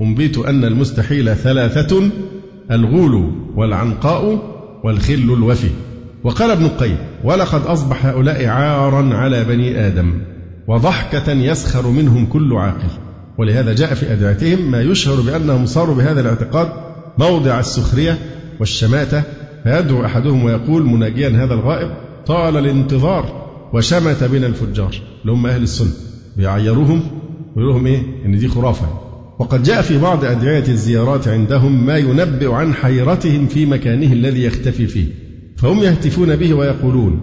أنبيت أن المستحيل ثلاثة الغول والعنقاء والخل الوفي. وقال ابن القيم ولقد أصبح هؤلاء عارا على بني آدم وضحكة يسخر منهم كل عاقل. ولهذا جاء في أدعيتهم ما يشعر بأنهم صاروا بهذا الاعتقاد موضع السخرية والشماتة. فيدعو أحدهم ويقول مناجيا هذا الغائب طال الانتظار وشمت بنا الفجار. اللي هم أهل السنة. بيعيروهم ويقول لهم إيه؟ إن دي خرافة. وقد جاء في بعض أدعية الزيارات عندهم ما ينبئ عن حيرتهم في مكانه الذي يختفي فيه. فهم يهتفون به ويقولون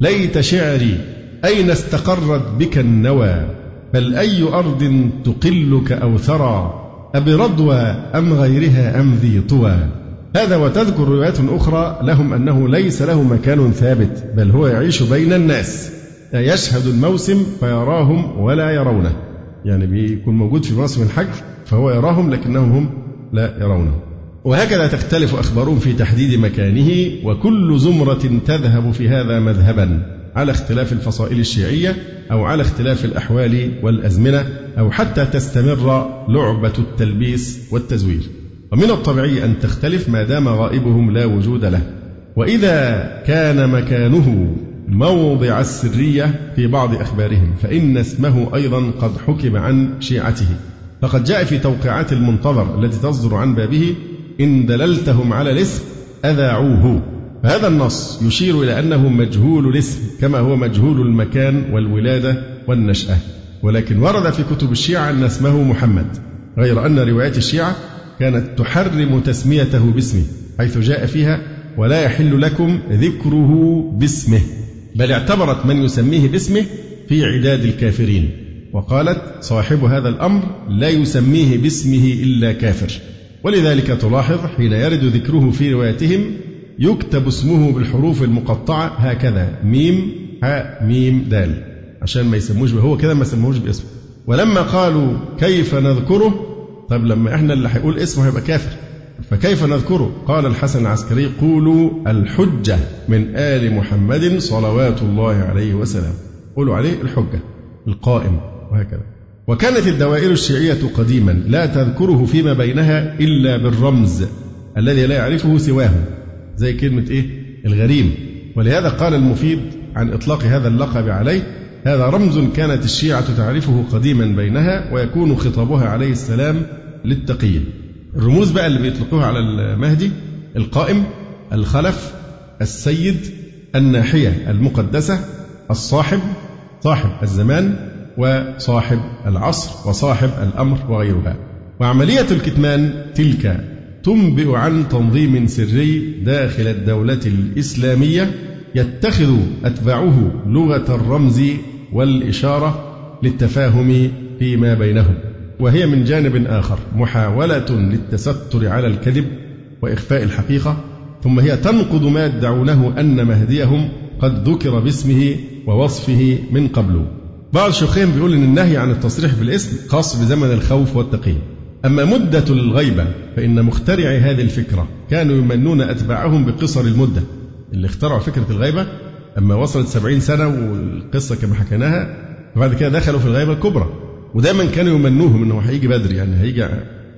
ليت شعري أين استقرت بك النوى؟ بل أي أرض تقلك أو ثرى أبردوى أم غيرها أم ذي طوى؟ هذا وتذكر روايات أخرى لهم أنه ليس له مكان ثابت بل هو يعيش بين الناس. يشهد الموسم فيراهم ولا يرونه. يعني بيكون موجود في موسم الحج فهو يراهم لكنهم هم لا يرونه. وهكذا تختلف أخبارهم في تحديد مكانه وكل زمرة تذهب في هذا مذهبا على اختلاف الفصائل الشيعية أو على اختلاف الأحوال والأزمنة أو حتى تستمر لعبة التلبيس والتزوير. ومن الطبيعي أن تختلف ما دام غائبهم لا وجود له. وإذا كان مكانه موضع السرية في بعض أخبارهم فإن اسمه أيضا قد حكم عن شيعته. فقد جاء في توقيعات المنتظر التي تصدر عن بابه إن دللتهم على الاسم أذاعوه. فهذا النص يشير إلى أنه مجهول الاسم كما هو مجهول المكان والولادة والنشأة. ولكن ورد في كتب الشيعة أن اسمه محمد غير أن روايات الشيعة كانت تحرم تسميته باسمه حيث جاء فيها ولا يحل لكم ذكره باسمه. بل اعتبرت من يسميه باسمه في عداد الكافرين. وقالت صاحب هذا الأمر لا يسميه باسمه إلا كافر. ولذلك تلاحظ حين يرد ذكره في روايتهم يكتب اسمه بالحروف المقطعة هكذا ميم ها ميم دال. عشان ما يسموش هو كده ما سموهوش باسمه. ولما قالوا كيف نذكره؟ طيب لما إحنا اللي هيقول اسمه هيبقى كافر. فكيف نذكره؟ قال الحسن العسكري قولوا الحجة من آل محمد صلوات الله عليه وسلم. قولوا عليه الحجة القائم وهكذا. وكانت الدوائر الشيعية قديما لا تذكره فيما بينها إلا بالرمز الذي لا يعرفه سواه زي كلمة إيه؟ الغريم. ولهذا قال المفيد عن إطلاق هذا اللقب عليه هذا رمز كانت الشيعة تعرفه قديما بينها ويكون خطابها عليه السلام للتقية الرموز بقى اللي بيطلقوها على المهدي القائم الخلف السيد الناحية المقدسة الصاحب صاحب الزمان وصاحب العصر وصاحب الأمر وغيرها. وعملية الكتمان تلك تنبئ عن تنظيم سري داخل الدولة الإسلامية يتخذ أتباعه لغة الرمز والإشارة للتفاهم فيما بينهم وهي من جانب آخر محاولة للتستر على الكذب وإخفاء الحقيقة ثم هي تنقض ما يدعونه أن مهديهم قد ذكر باسمه ووصفه من قبل. بعض الشيوخين بيقول إن النهي عن التصريح بالاسم خاص بزمن الخوف والتقية أما مدة الغيبة فإن مخترعي هذه الفكرة كانوا يمنون أتباعهم بقصر المدة. اللي اخترعوا فكرة الغيبة أما وصلت سبعين سنة والقصة كما حكيناها وبعد كده دخلوا في الغيبة الكبرى. ودايما كانوا يمنوهم أنه هيجي بدري يعني هيجي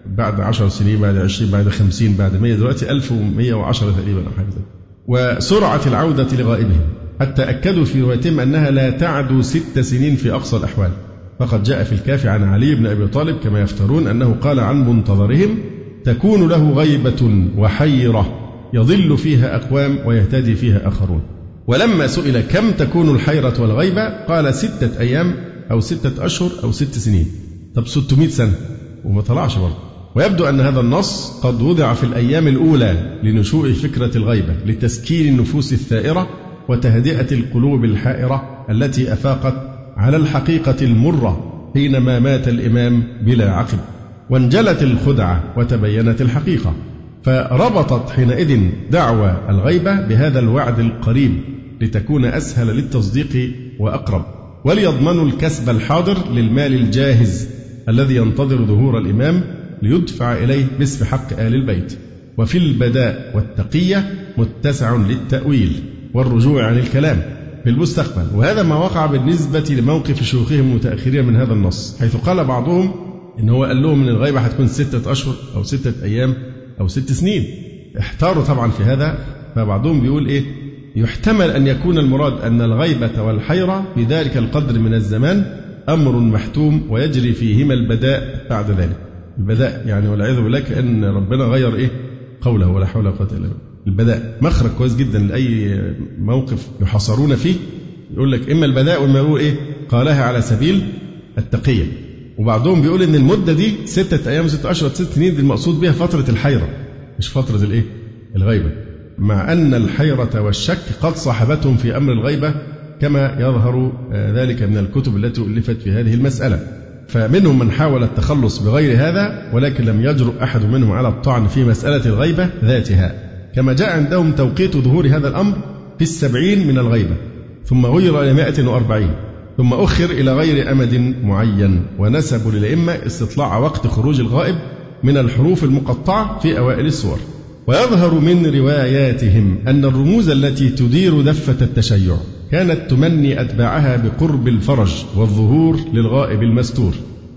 بعد عشر سنين بعد عشرين بعد خمسين بعد مية دلوقتي ألف ومية وعشرة تقريبا أو حاجة وسرعة العودة لغائبهم حتى أكدوا في روايتهم أنها لا تعدو ست سنين في أقصى الأحوال. فقد جاء في الكافي عن علي بن أبي طالب كما يفترون أنه قال عن منتظرهم تكون له غيبة وحيرة. يضل فيها أقوام ويهتدي فيها آخرون. ولما سئل كم تكون الحيرة والغيبة قال ستة أيام أو ستة أشهر أو ست سنين. طب 600 سنة وما طلعش برضه. ويبدو أن هذا النص قد وضع في الأيام الأولى لنشوء فكرة الغيبة لتسكين النفوس الثائرة وتهدئة القلوب الحائرة التي أفاقت على الحقيقة المرة حينما مات الإمام بلا عقب. وانجلت الخدعة وتبينت الحقيقة. فربطت حينئذ دعوى الغيبة بهذا الوعد القريب لتكون أسهل للتصديق وأقرب. وليضمنوا الكسب الحاضر للمال الجاهز الذي ينتظر ظهور الإمام ليدفع إليه باسم حق آل البيت. وفي البداء والتقية متسع للتأويل والرجوع عن الكلام في المستقبل. وهذا ما وقع بالنسبة لموقف شيوخهم المتأخرين من هذا النص حيث قال بعضهم إن هو قال لهم إن الغيبة هتكون ستة أشهر أو ستة أيام أو ست سنين. احتاروا طبعا في هذا. فبعضهم بيقول إيه؟ يحتمل أن يكون المراد أن الغيبة والحيرة في ذلك القدر من الزمان أمر محتوم ويجري فيهما البداء بعد ذلك. البداء يعني والعياذ بالله كأن ربنا غير إيه؟ قوله ولا حول ولا قوة إلا بالله. البداء. مخرج كويس جدا لأي موقف يحاصرون فيه. يقول لك إما البداء وإما يقول إيه؟ قالها على سبيل التقية وبعضهم بيقول إن المدة دي ستة أيام ستة أشهر ست سنين دي المقصود بها فترة الحيرة مش فترة الإيه؟ الغيبة. مع أن الحيرة والشك قد صاحبتهم في أمر الغيبة كما يظهر ذلك من الكتب التي ألفت في هذه المسألة. فمنهم من حاول التخلص بغير هذا ولكن لم يجرؤ أحد منهم على الطعن في مسألة الغيبة ذاتها. كما جاء عندهم توقيت ظهور هذا الأمر في السبعين من الغيبة ثم غير إلى مائة وأربعين. ثم أخر إلى غير أمد معين. ونسبوا للأئمة استطلاع وقت خروج الغائب من الحروف المقطعة في أوائل السور. ويظهر من رواياتهم أن الرموز التي تدير دفة التشيع كانت تمني أتباعها بقرب الفرج والظهور للغائب المستور.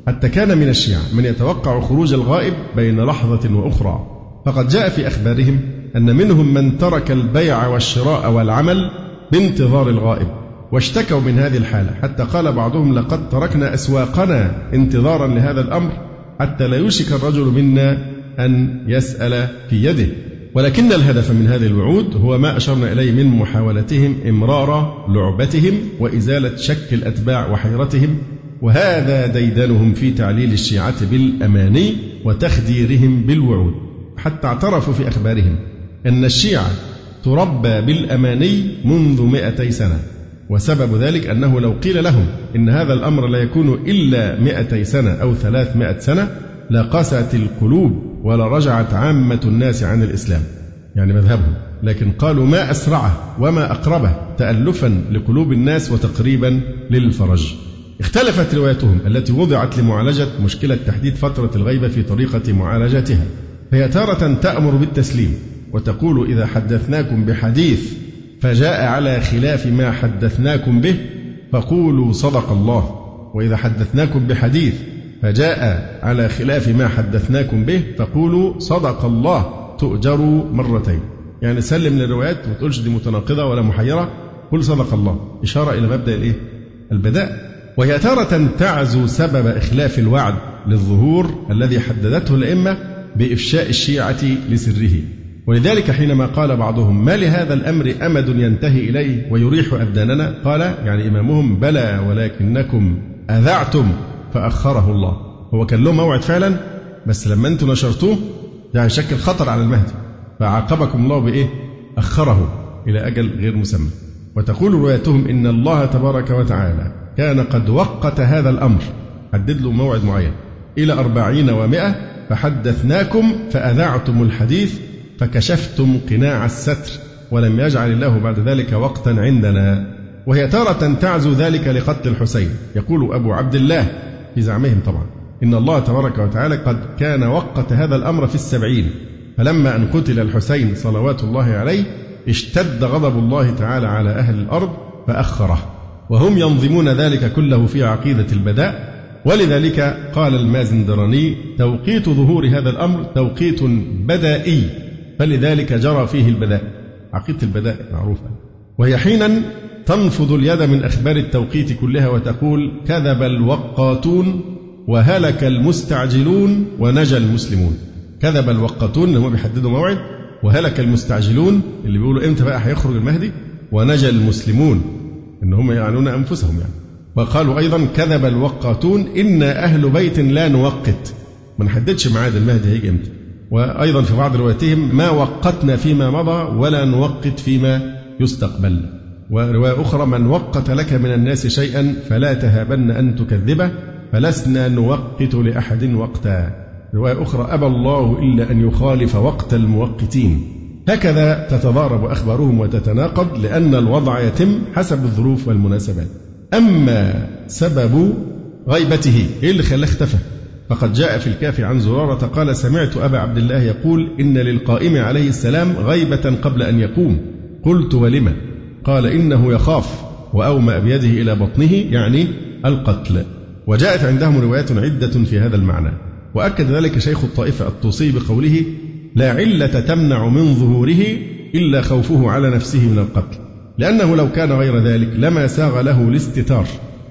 حتى كان من الشيعة من يتوقع خروج الغائب بين لحظة وأخرى. فقد جاء في أخبارهم أن منهم من ترك البيع والشراء والعمل بانتظار الغائب. واشتكوا من هذه الحالة. حتى قال بعضهم لقد تركنا أسواقنا انتظارا لهذا الأمر حتى لا يوشك الرجل منا أن يسأل في يده. ولكن الهدف من هذه الوعود هو ما أشرنا إليه من محاولتهم إمرار لعبتهم وإزالة شك الأتباع وحيرتهم وهذا ديدنهم في تعليل الشيعة بالأماني وتخديرهم بالوعود. حتى اعترفوا في أخبارهم أن الشيعة تربى بالأماني منذ مئتي سنة. وسبب ذلك أنه لو قيل لهم إن هذا الأمر لا يكون إلا مئتي سنة أو ثلاثمائة سنة لقست القلوب ولرجعت عامة الناس عن الإسلام. يعني مذهبهم. لكن قالوا ما أسرعه وما أقربه تألفا لقلوب الناس وتقريبا للفرج. اختلفت روايتهم التي وضعت لمعالجة مشكلة تحديد فترة الغيبة في طريقة معالجتها. فهي تارة تأمر بالتسليم وتقول إذا حدثناكم بحديث فجاء على خلاف ما حدثناكم به فقولوا صدق الله. وإذا حدثناكم بحديث فجاء على خلاف ما حدثناكم به فقولوا صدق الله تؤجروا مرتين. يعني سلم للروايات ما تقولش دي متناقضة ولا محيرة قل صدق الله. إشارة إلى مبدأ الإيه؟ البداء. وهي تارة تعزو سبب إخلاف الوعد للظهور الذي حددته الأئمة بإفشاء الشيعة لسره. ولذلك حينما قال بعضهم ما لهذا الأمر أمد ينتهي إليه ويريح أبداننا؟ قال يعني إمامهم بلى ولكنكم أذعتم فأخره الله. هو كان له موعد فعلا؟ بس لما أنتم نشرتوه يعني شكل خطر على المهدي. فعاقبكم الله بإيه؟ أخره إلى أجل غير مسمى. وتقول روايتهم إن الله تبارك وتعالى كان قد وقت هذا الأمر حدد له موعد معين. إلى أربعين ومائة فحدثناكم فأذعتم الحديث فكشفتم قناع الستر ولم يجعل الله بعد ذلك وقتا عندنا. وهي تارة تعزو ذلك لقتل الحسين. يقول أبو عبد الله في زعمهم طبعا إن الله تبارك وتعالى قد كان وقت هذا الأمر في السبعين. فلما أن قتل الحسين صلوات الله عليه اشتد غضب الله تعالى على أهل الأرض فأخره. وهم ينظمون ذلك كله في عقيدة البداء. ولذلك قال المازندراني توقيت ظهور هذا الأمر توقيت بدائي. فلذلك جرى فيه البداء. عقيدة البداء معروفة. وهي حينا تنفض اليد من أخبار التوقيت كلها وتقول كذب الوقاتون وهلك المستعجلون ونجا المسلمون. كذب الوقاتون اللي هم بيحددوا موعد وهلك المستعجلون اللي بيقولوا إمتى بقى هيخرج المهدي؟ ونجا المسلمون. إن هم يعنون أنفسهم يعني. وقالوا أيضا كذب الوقاتون أنا أهل بيت لا نوقت. ما نحددش ميعاد المهدي هيجي إمتى. وأيضا في بعض رواياتهم ما وقتنا فيما مضى ولا نوقت فيما يستقبل. ورواية أخرى من وقت لك من الناس شيئا فلا تهابن أن تكذبه فلسنا نوقت لأحد وقتا. رواية أخرى أبى الله إلا أن يخالف وقت الموقتين. هكذا تتضارب أخبارهم وتتناقض لأن الوضع يتم حسب الظروف والمناسبات. أما سبب غيبته إيه اللي خلاه اختفى؟ فقد جاء في الكافي عن زرارة قال سمعت أبا عبد الله يقول إن للقائم عليه السلام غيبة قبل أن يقوم. قلت ولم؟ قال إنه يخاف وأومأ بيده إلى بطنه يعني القتل. وجاءت عندهم روايات عدة في هذا المعنى. وأكد ذلك شيخ الطائفة الطوسي بقوله لا علة تمنع من ظهوره إلا خوفه على نفسه من القتل. لأنه لو كان غير ذلك لما ساغ له الاستتار.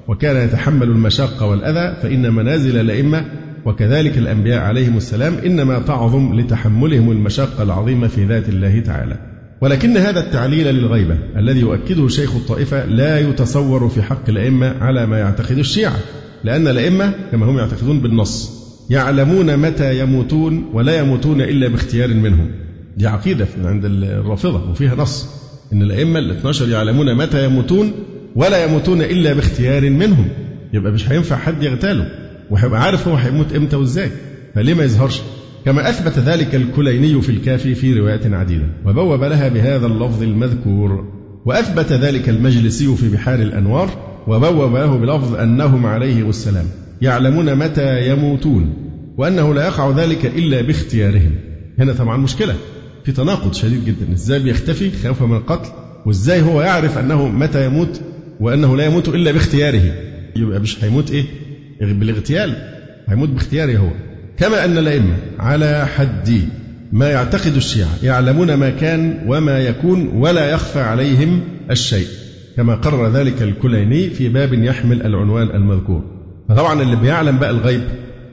وكان يتحمل المشاق والأذى فإن منازل الأئمة وكذلك الأنبياء عليهم السلام إنما تعظم لتحملهم المشاق العظيمة في ذات الله تعالى. ولكن هذا التعليل للغيبة الذي يؤكده شيخ الطائفة لا يتصور في حق الأئمة على ما يعتقد الشيعة لأن الأئمة كما هم يعتقدون بالنص يعلمون متى يموتون ولا يموتون إلا باختيار منهم. دي عقيدة عند الرافضة وفيها نص. إن الأئمة ال 12 يعلمون متى يموتون ولا يموتون إلا باختيار منهم. يبقى مش هينفع حد يغتاله. وهيبقى عارف هو هيموت إمتى وإزاي. فليه ما يظهرش؟ كما أثبت ذلك الكليني في الكافي في روايات عديدة. وبوب لها بهذا اللفظ المذكور. وأثبت ذلك المجلسي في بحار الأنوار. وبوب له بلفظ أنهم عليه السلام. يعلمون متى يموتون. وأنه لا يقع ذلك إلا باختيارهم. هنا طبعا مشكلة. في تناقض شديد جدا. إزاي بيختفي؟ خوفا من القتل. وإزاي هو يعرف أنه متى يموت؟ وأنه لا يموت إلا باختياره. يبقى مش هيموت إيه؟ بالاغتيال. هيموت باختياره هو. كما أن الأئمة على حد ما يعتقد الشيعة يعلمون ما كان وما يكون ولا يخفى عليهم الشيء كما قرر ذلك الكليني في باب يحمل العنوان المذكور. فطبعا اللي بيعلم بقى الغيب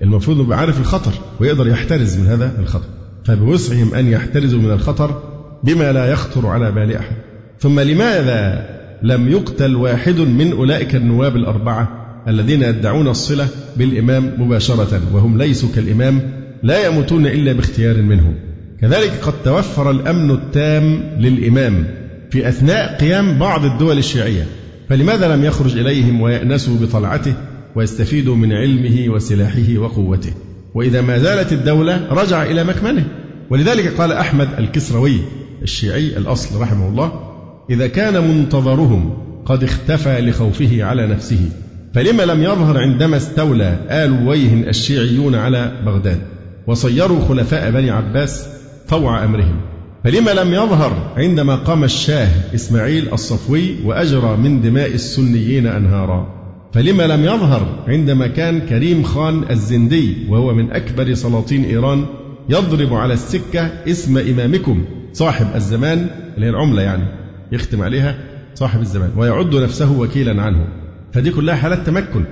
المفروض انه عارف الخطر ويقدر يحترز من هذا الخطر. فبوسعهم أن يحترزوا من الخطر بما لا يخطر على بال أحد. ثم لماذا لم يقتل واحد من أولئك النواب الأربعة الذين يدعون الصلة بالإمام مباشرة وهم ليسوا كالإمام لا يموتون إلا باختيار منهم. كذلك قد توفر الأمن التام للإمام في أثناء قيام بعض الدول الشيعية. فلماذا لم يخرج إليهم ويأنسوا بطلعته ويستفيد من علمه وسلاحه وقوته؟ وإذا ما زالت الدولة رجع إلى مكمنه. ولذلك قال أحمد الكسروي الشيعي الأصل رحمه الله إذا كان منتظرهم قد اختفى لخوفه على نفسه. فلما لم يظهر عندما استولى آل ويه الشيعيون على بغداد وصيروا خلفاء بني عباس طوع أمرهم. فلما لم يظهر عندما قام الشاه إسماعيل الصفوي وأجرى من دماء السنيين أنهارا. فلما لم يظهر عندما كان كريم خان الزندي وهو من أكبر سلاطين إيران يضرب على السكة اسم إمامكم صاحب الزمان اللي هي العملة يعني. يختم عليها صاحب الزمان ويعد نفسه وكيلا عنه. فدي كلها حالات تمكن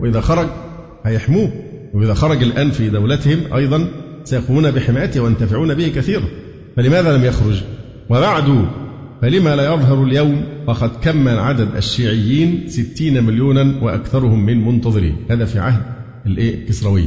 وإذا خرج هيحموه وإذا خرج الآن في دولتهم أيضا سيقومون بحمايته وينتفعون به كثيرا. فلماذا لم يخرج؟ وبعد فلما لا يظهر اليوم وقد كمل عدد الشيعيين ستين مليونا وأكثرهم من منتظرين. هذا في عهد الإيه؟ كسروي.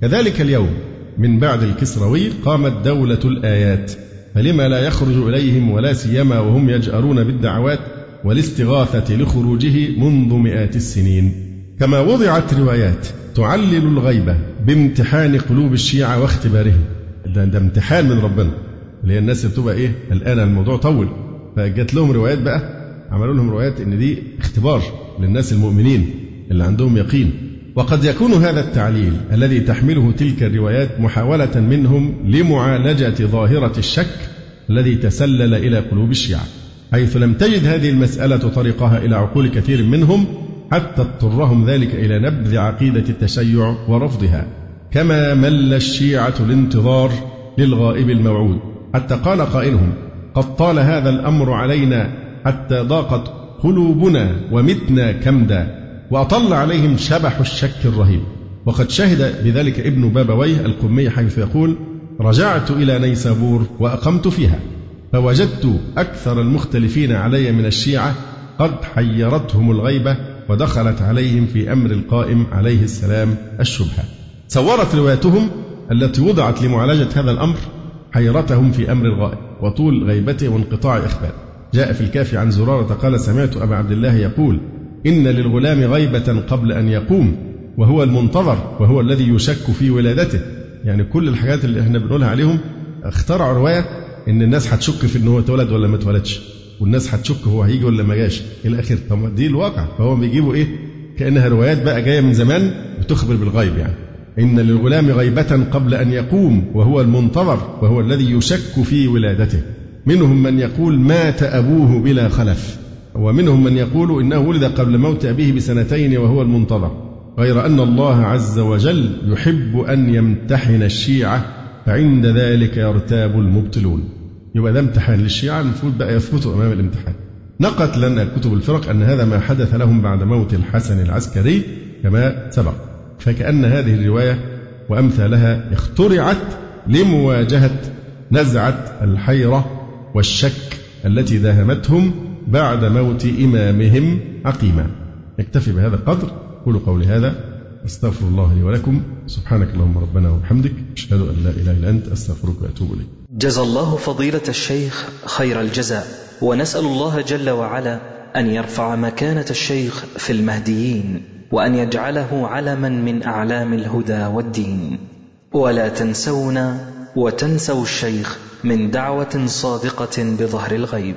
كذلك اليوم من بعد الكسروي قامت دولة الآيات. فلما لا يخرج إليهم ولا سيما وهم يجأرون بالدعوات والاستغاثة لخروجه منذ مئات السنين. كما وضعت روايات تعلل الغيبة بامتحان قلوب الشيعة واختبارهم. ده, ده امتحان من ربنا. اللي هي الناس بتبقى إيه؟ الان الموضوع طول. فجت لهم روايات بقى عملوا لهم روايات إن دي اختبار للناس المؤمنين اللي عندهم يقين. وقد يكون هذا التعليل الذي تحمله تلك الروايات محاولة منهم لمعالجة ظاهرة الشك الذي تسلل إلى قلوب الشيعة حيث لم تجد هذه المسألة طريقها إلى عقول كثير منهم حتى اضطرهم ذلك إلى نبذ عقيدة التشيع ورفضها. كما مل الشيعة الانتظار للغائب الموعود حتى قال قائلهم قد طال هذا الأمر علينا حتى ضاقت قلوبنا ومتنا كمدا وأطل عليهم شبح الشك الرهيب. وقد شهد بذلك ابن بابويه القمي حيث يقول رجعت إلى نيسابور وأقمت فيها فوجدت أكثر المختلفين علي من الشيعة قد حيرتهم الغيبة ودخلت عليهم في أمر القائم عليه السلام الشبهة. صورت روايتهم التي وضعت لمعالجة هذا الأمر حيرتهم في أمر الغائب وطول غيبته وانقطاع إخباره. جاء في الكافي عن زرارة قال سمعت أبا عبد الله يقول إن للغلام غيبة قبل أن يقوم وهو المنتظر وهو الذي يشك في ولادته. يعني كل الحاجات اللي إحنا بنقولها عليهم اخترعوا رواية إن الناس هتشك في إن هو اتولد ولا ما اتولدش والناس هتشك هو هيجي ولا ما جاش. إلى آخره طب دي الواقع. فهو بيجيبوا إيه؟ كأنها روايات بقى جاية من زمان بتخبر بالغيب يعني. إن للغلام غيبة قبل أن يقوم وهو المنتظر وهو الذي يشك في ولادته. منهم من يقول مات أبوه بلا خلف. ومنهم من يقول إنه ولد قبل موت أبيه بسنتين وهو المنتظر غير أن الله عز وجل يحب أن يمتحن الشيعة فعند ذلك يرتاب المبطلون. يبقى ده امتحان للشيعة المفروض بقى يثبتوا أمام الامتحان. نقت لنا كتب الفرق أن هذا ما حدث لهم بعد موت الحسن العسكري كما سبق. فكأن هذه الرواية وأمثالها اخترعت لمواجهة نزعة الحيرة والشك التي داهمتهم بعد موت إمامهم عقيما. نكتفي بهذا القدر. قولوا قولي هذا. أستغفر الله لي ولكم. سبحانك اللهم ربنا وبحمدك. أشهد أن لا إله إلا أنت. أستغفرك وأتوب إليك. جزى الله فضيلة الشيخ خير الجزاء. ونسأل الله جل وعلا أن يرفع مكانة الشيخ في المهديين وأن يجعله علما من أعلام الهدى والدين. ولا تنسونا وتنسوا الشيخ من دعوة صادقة بظهر الغيب.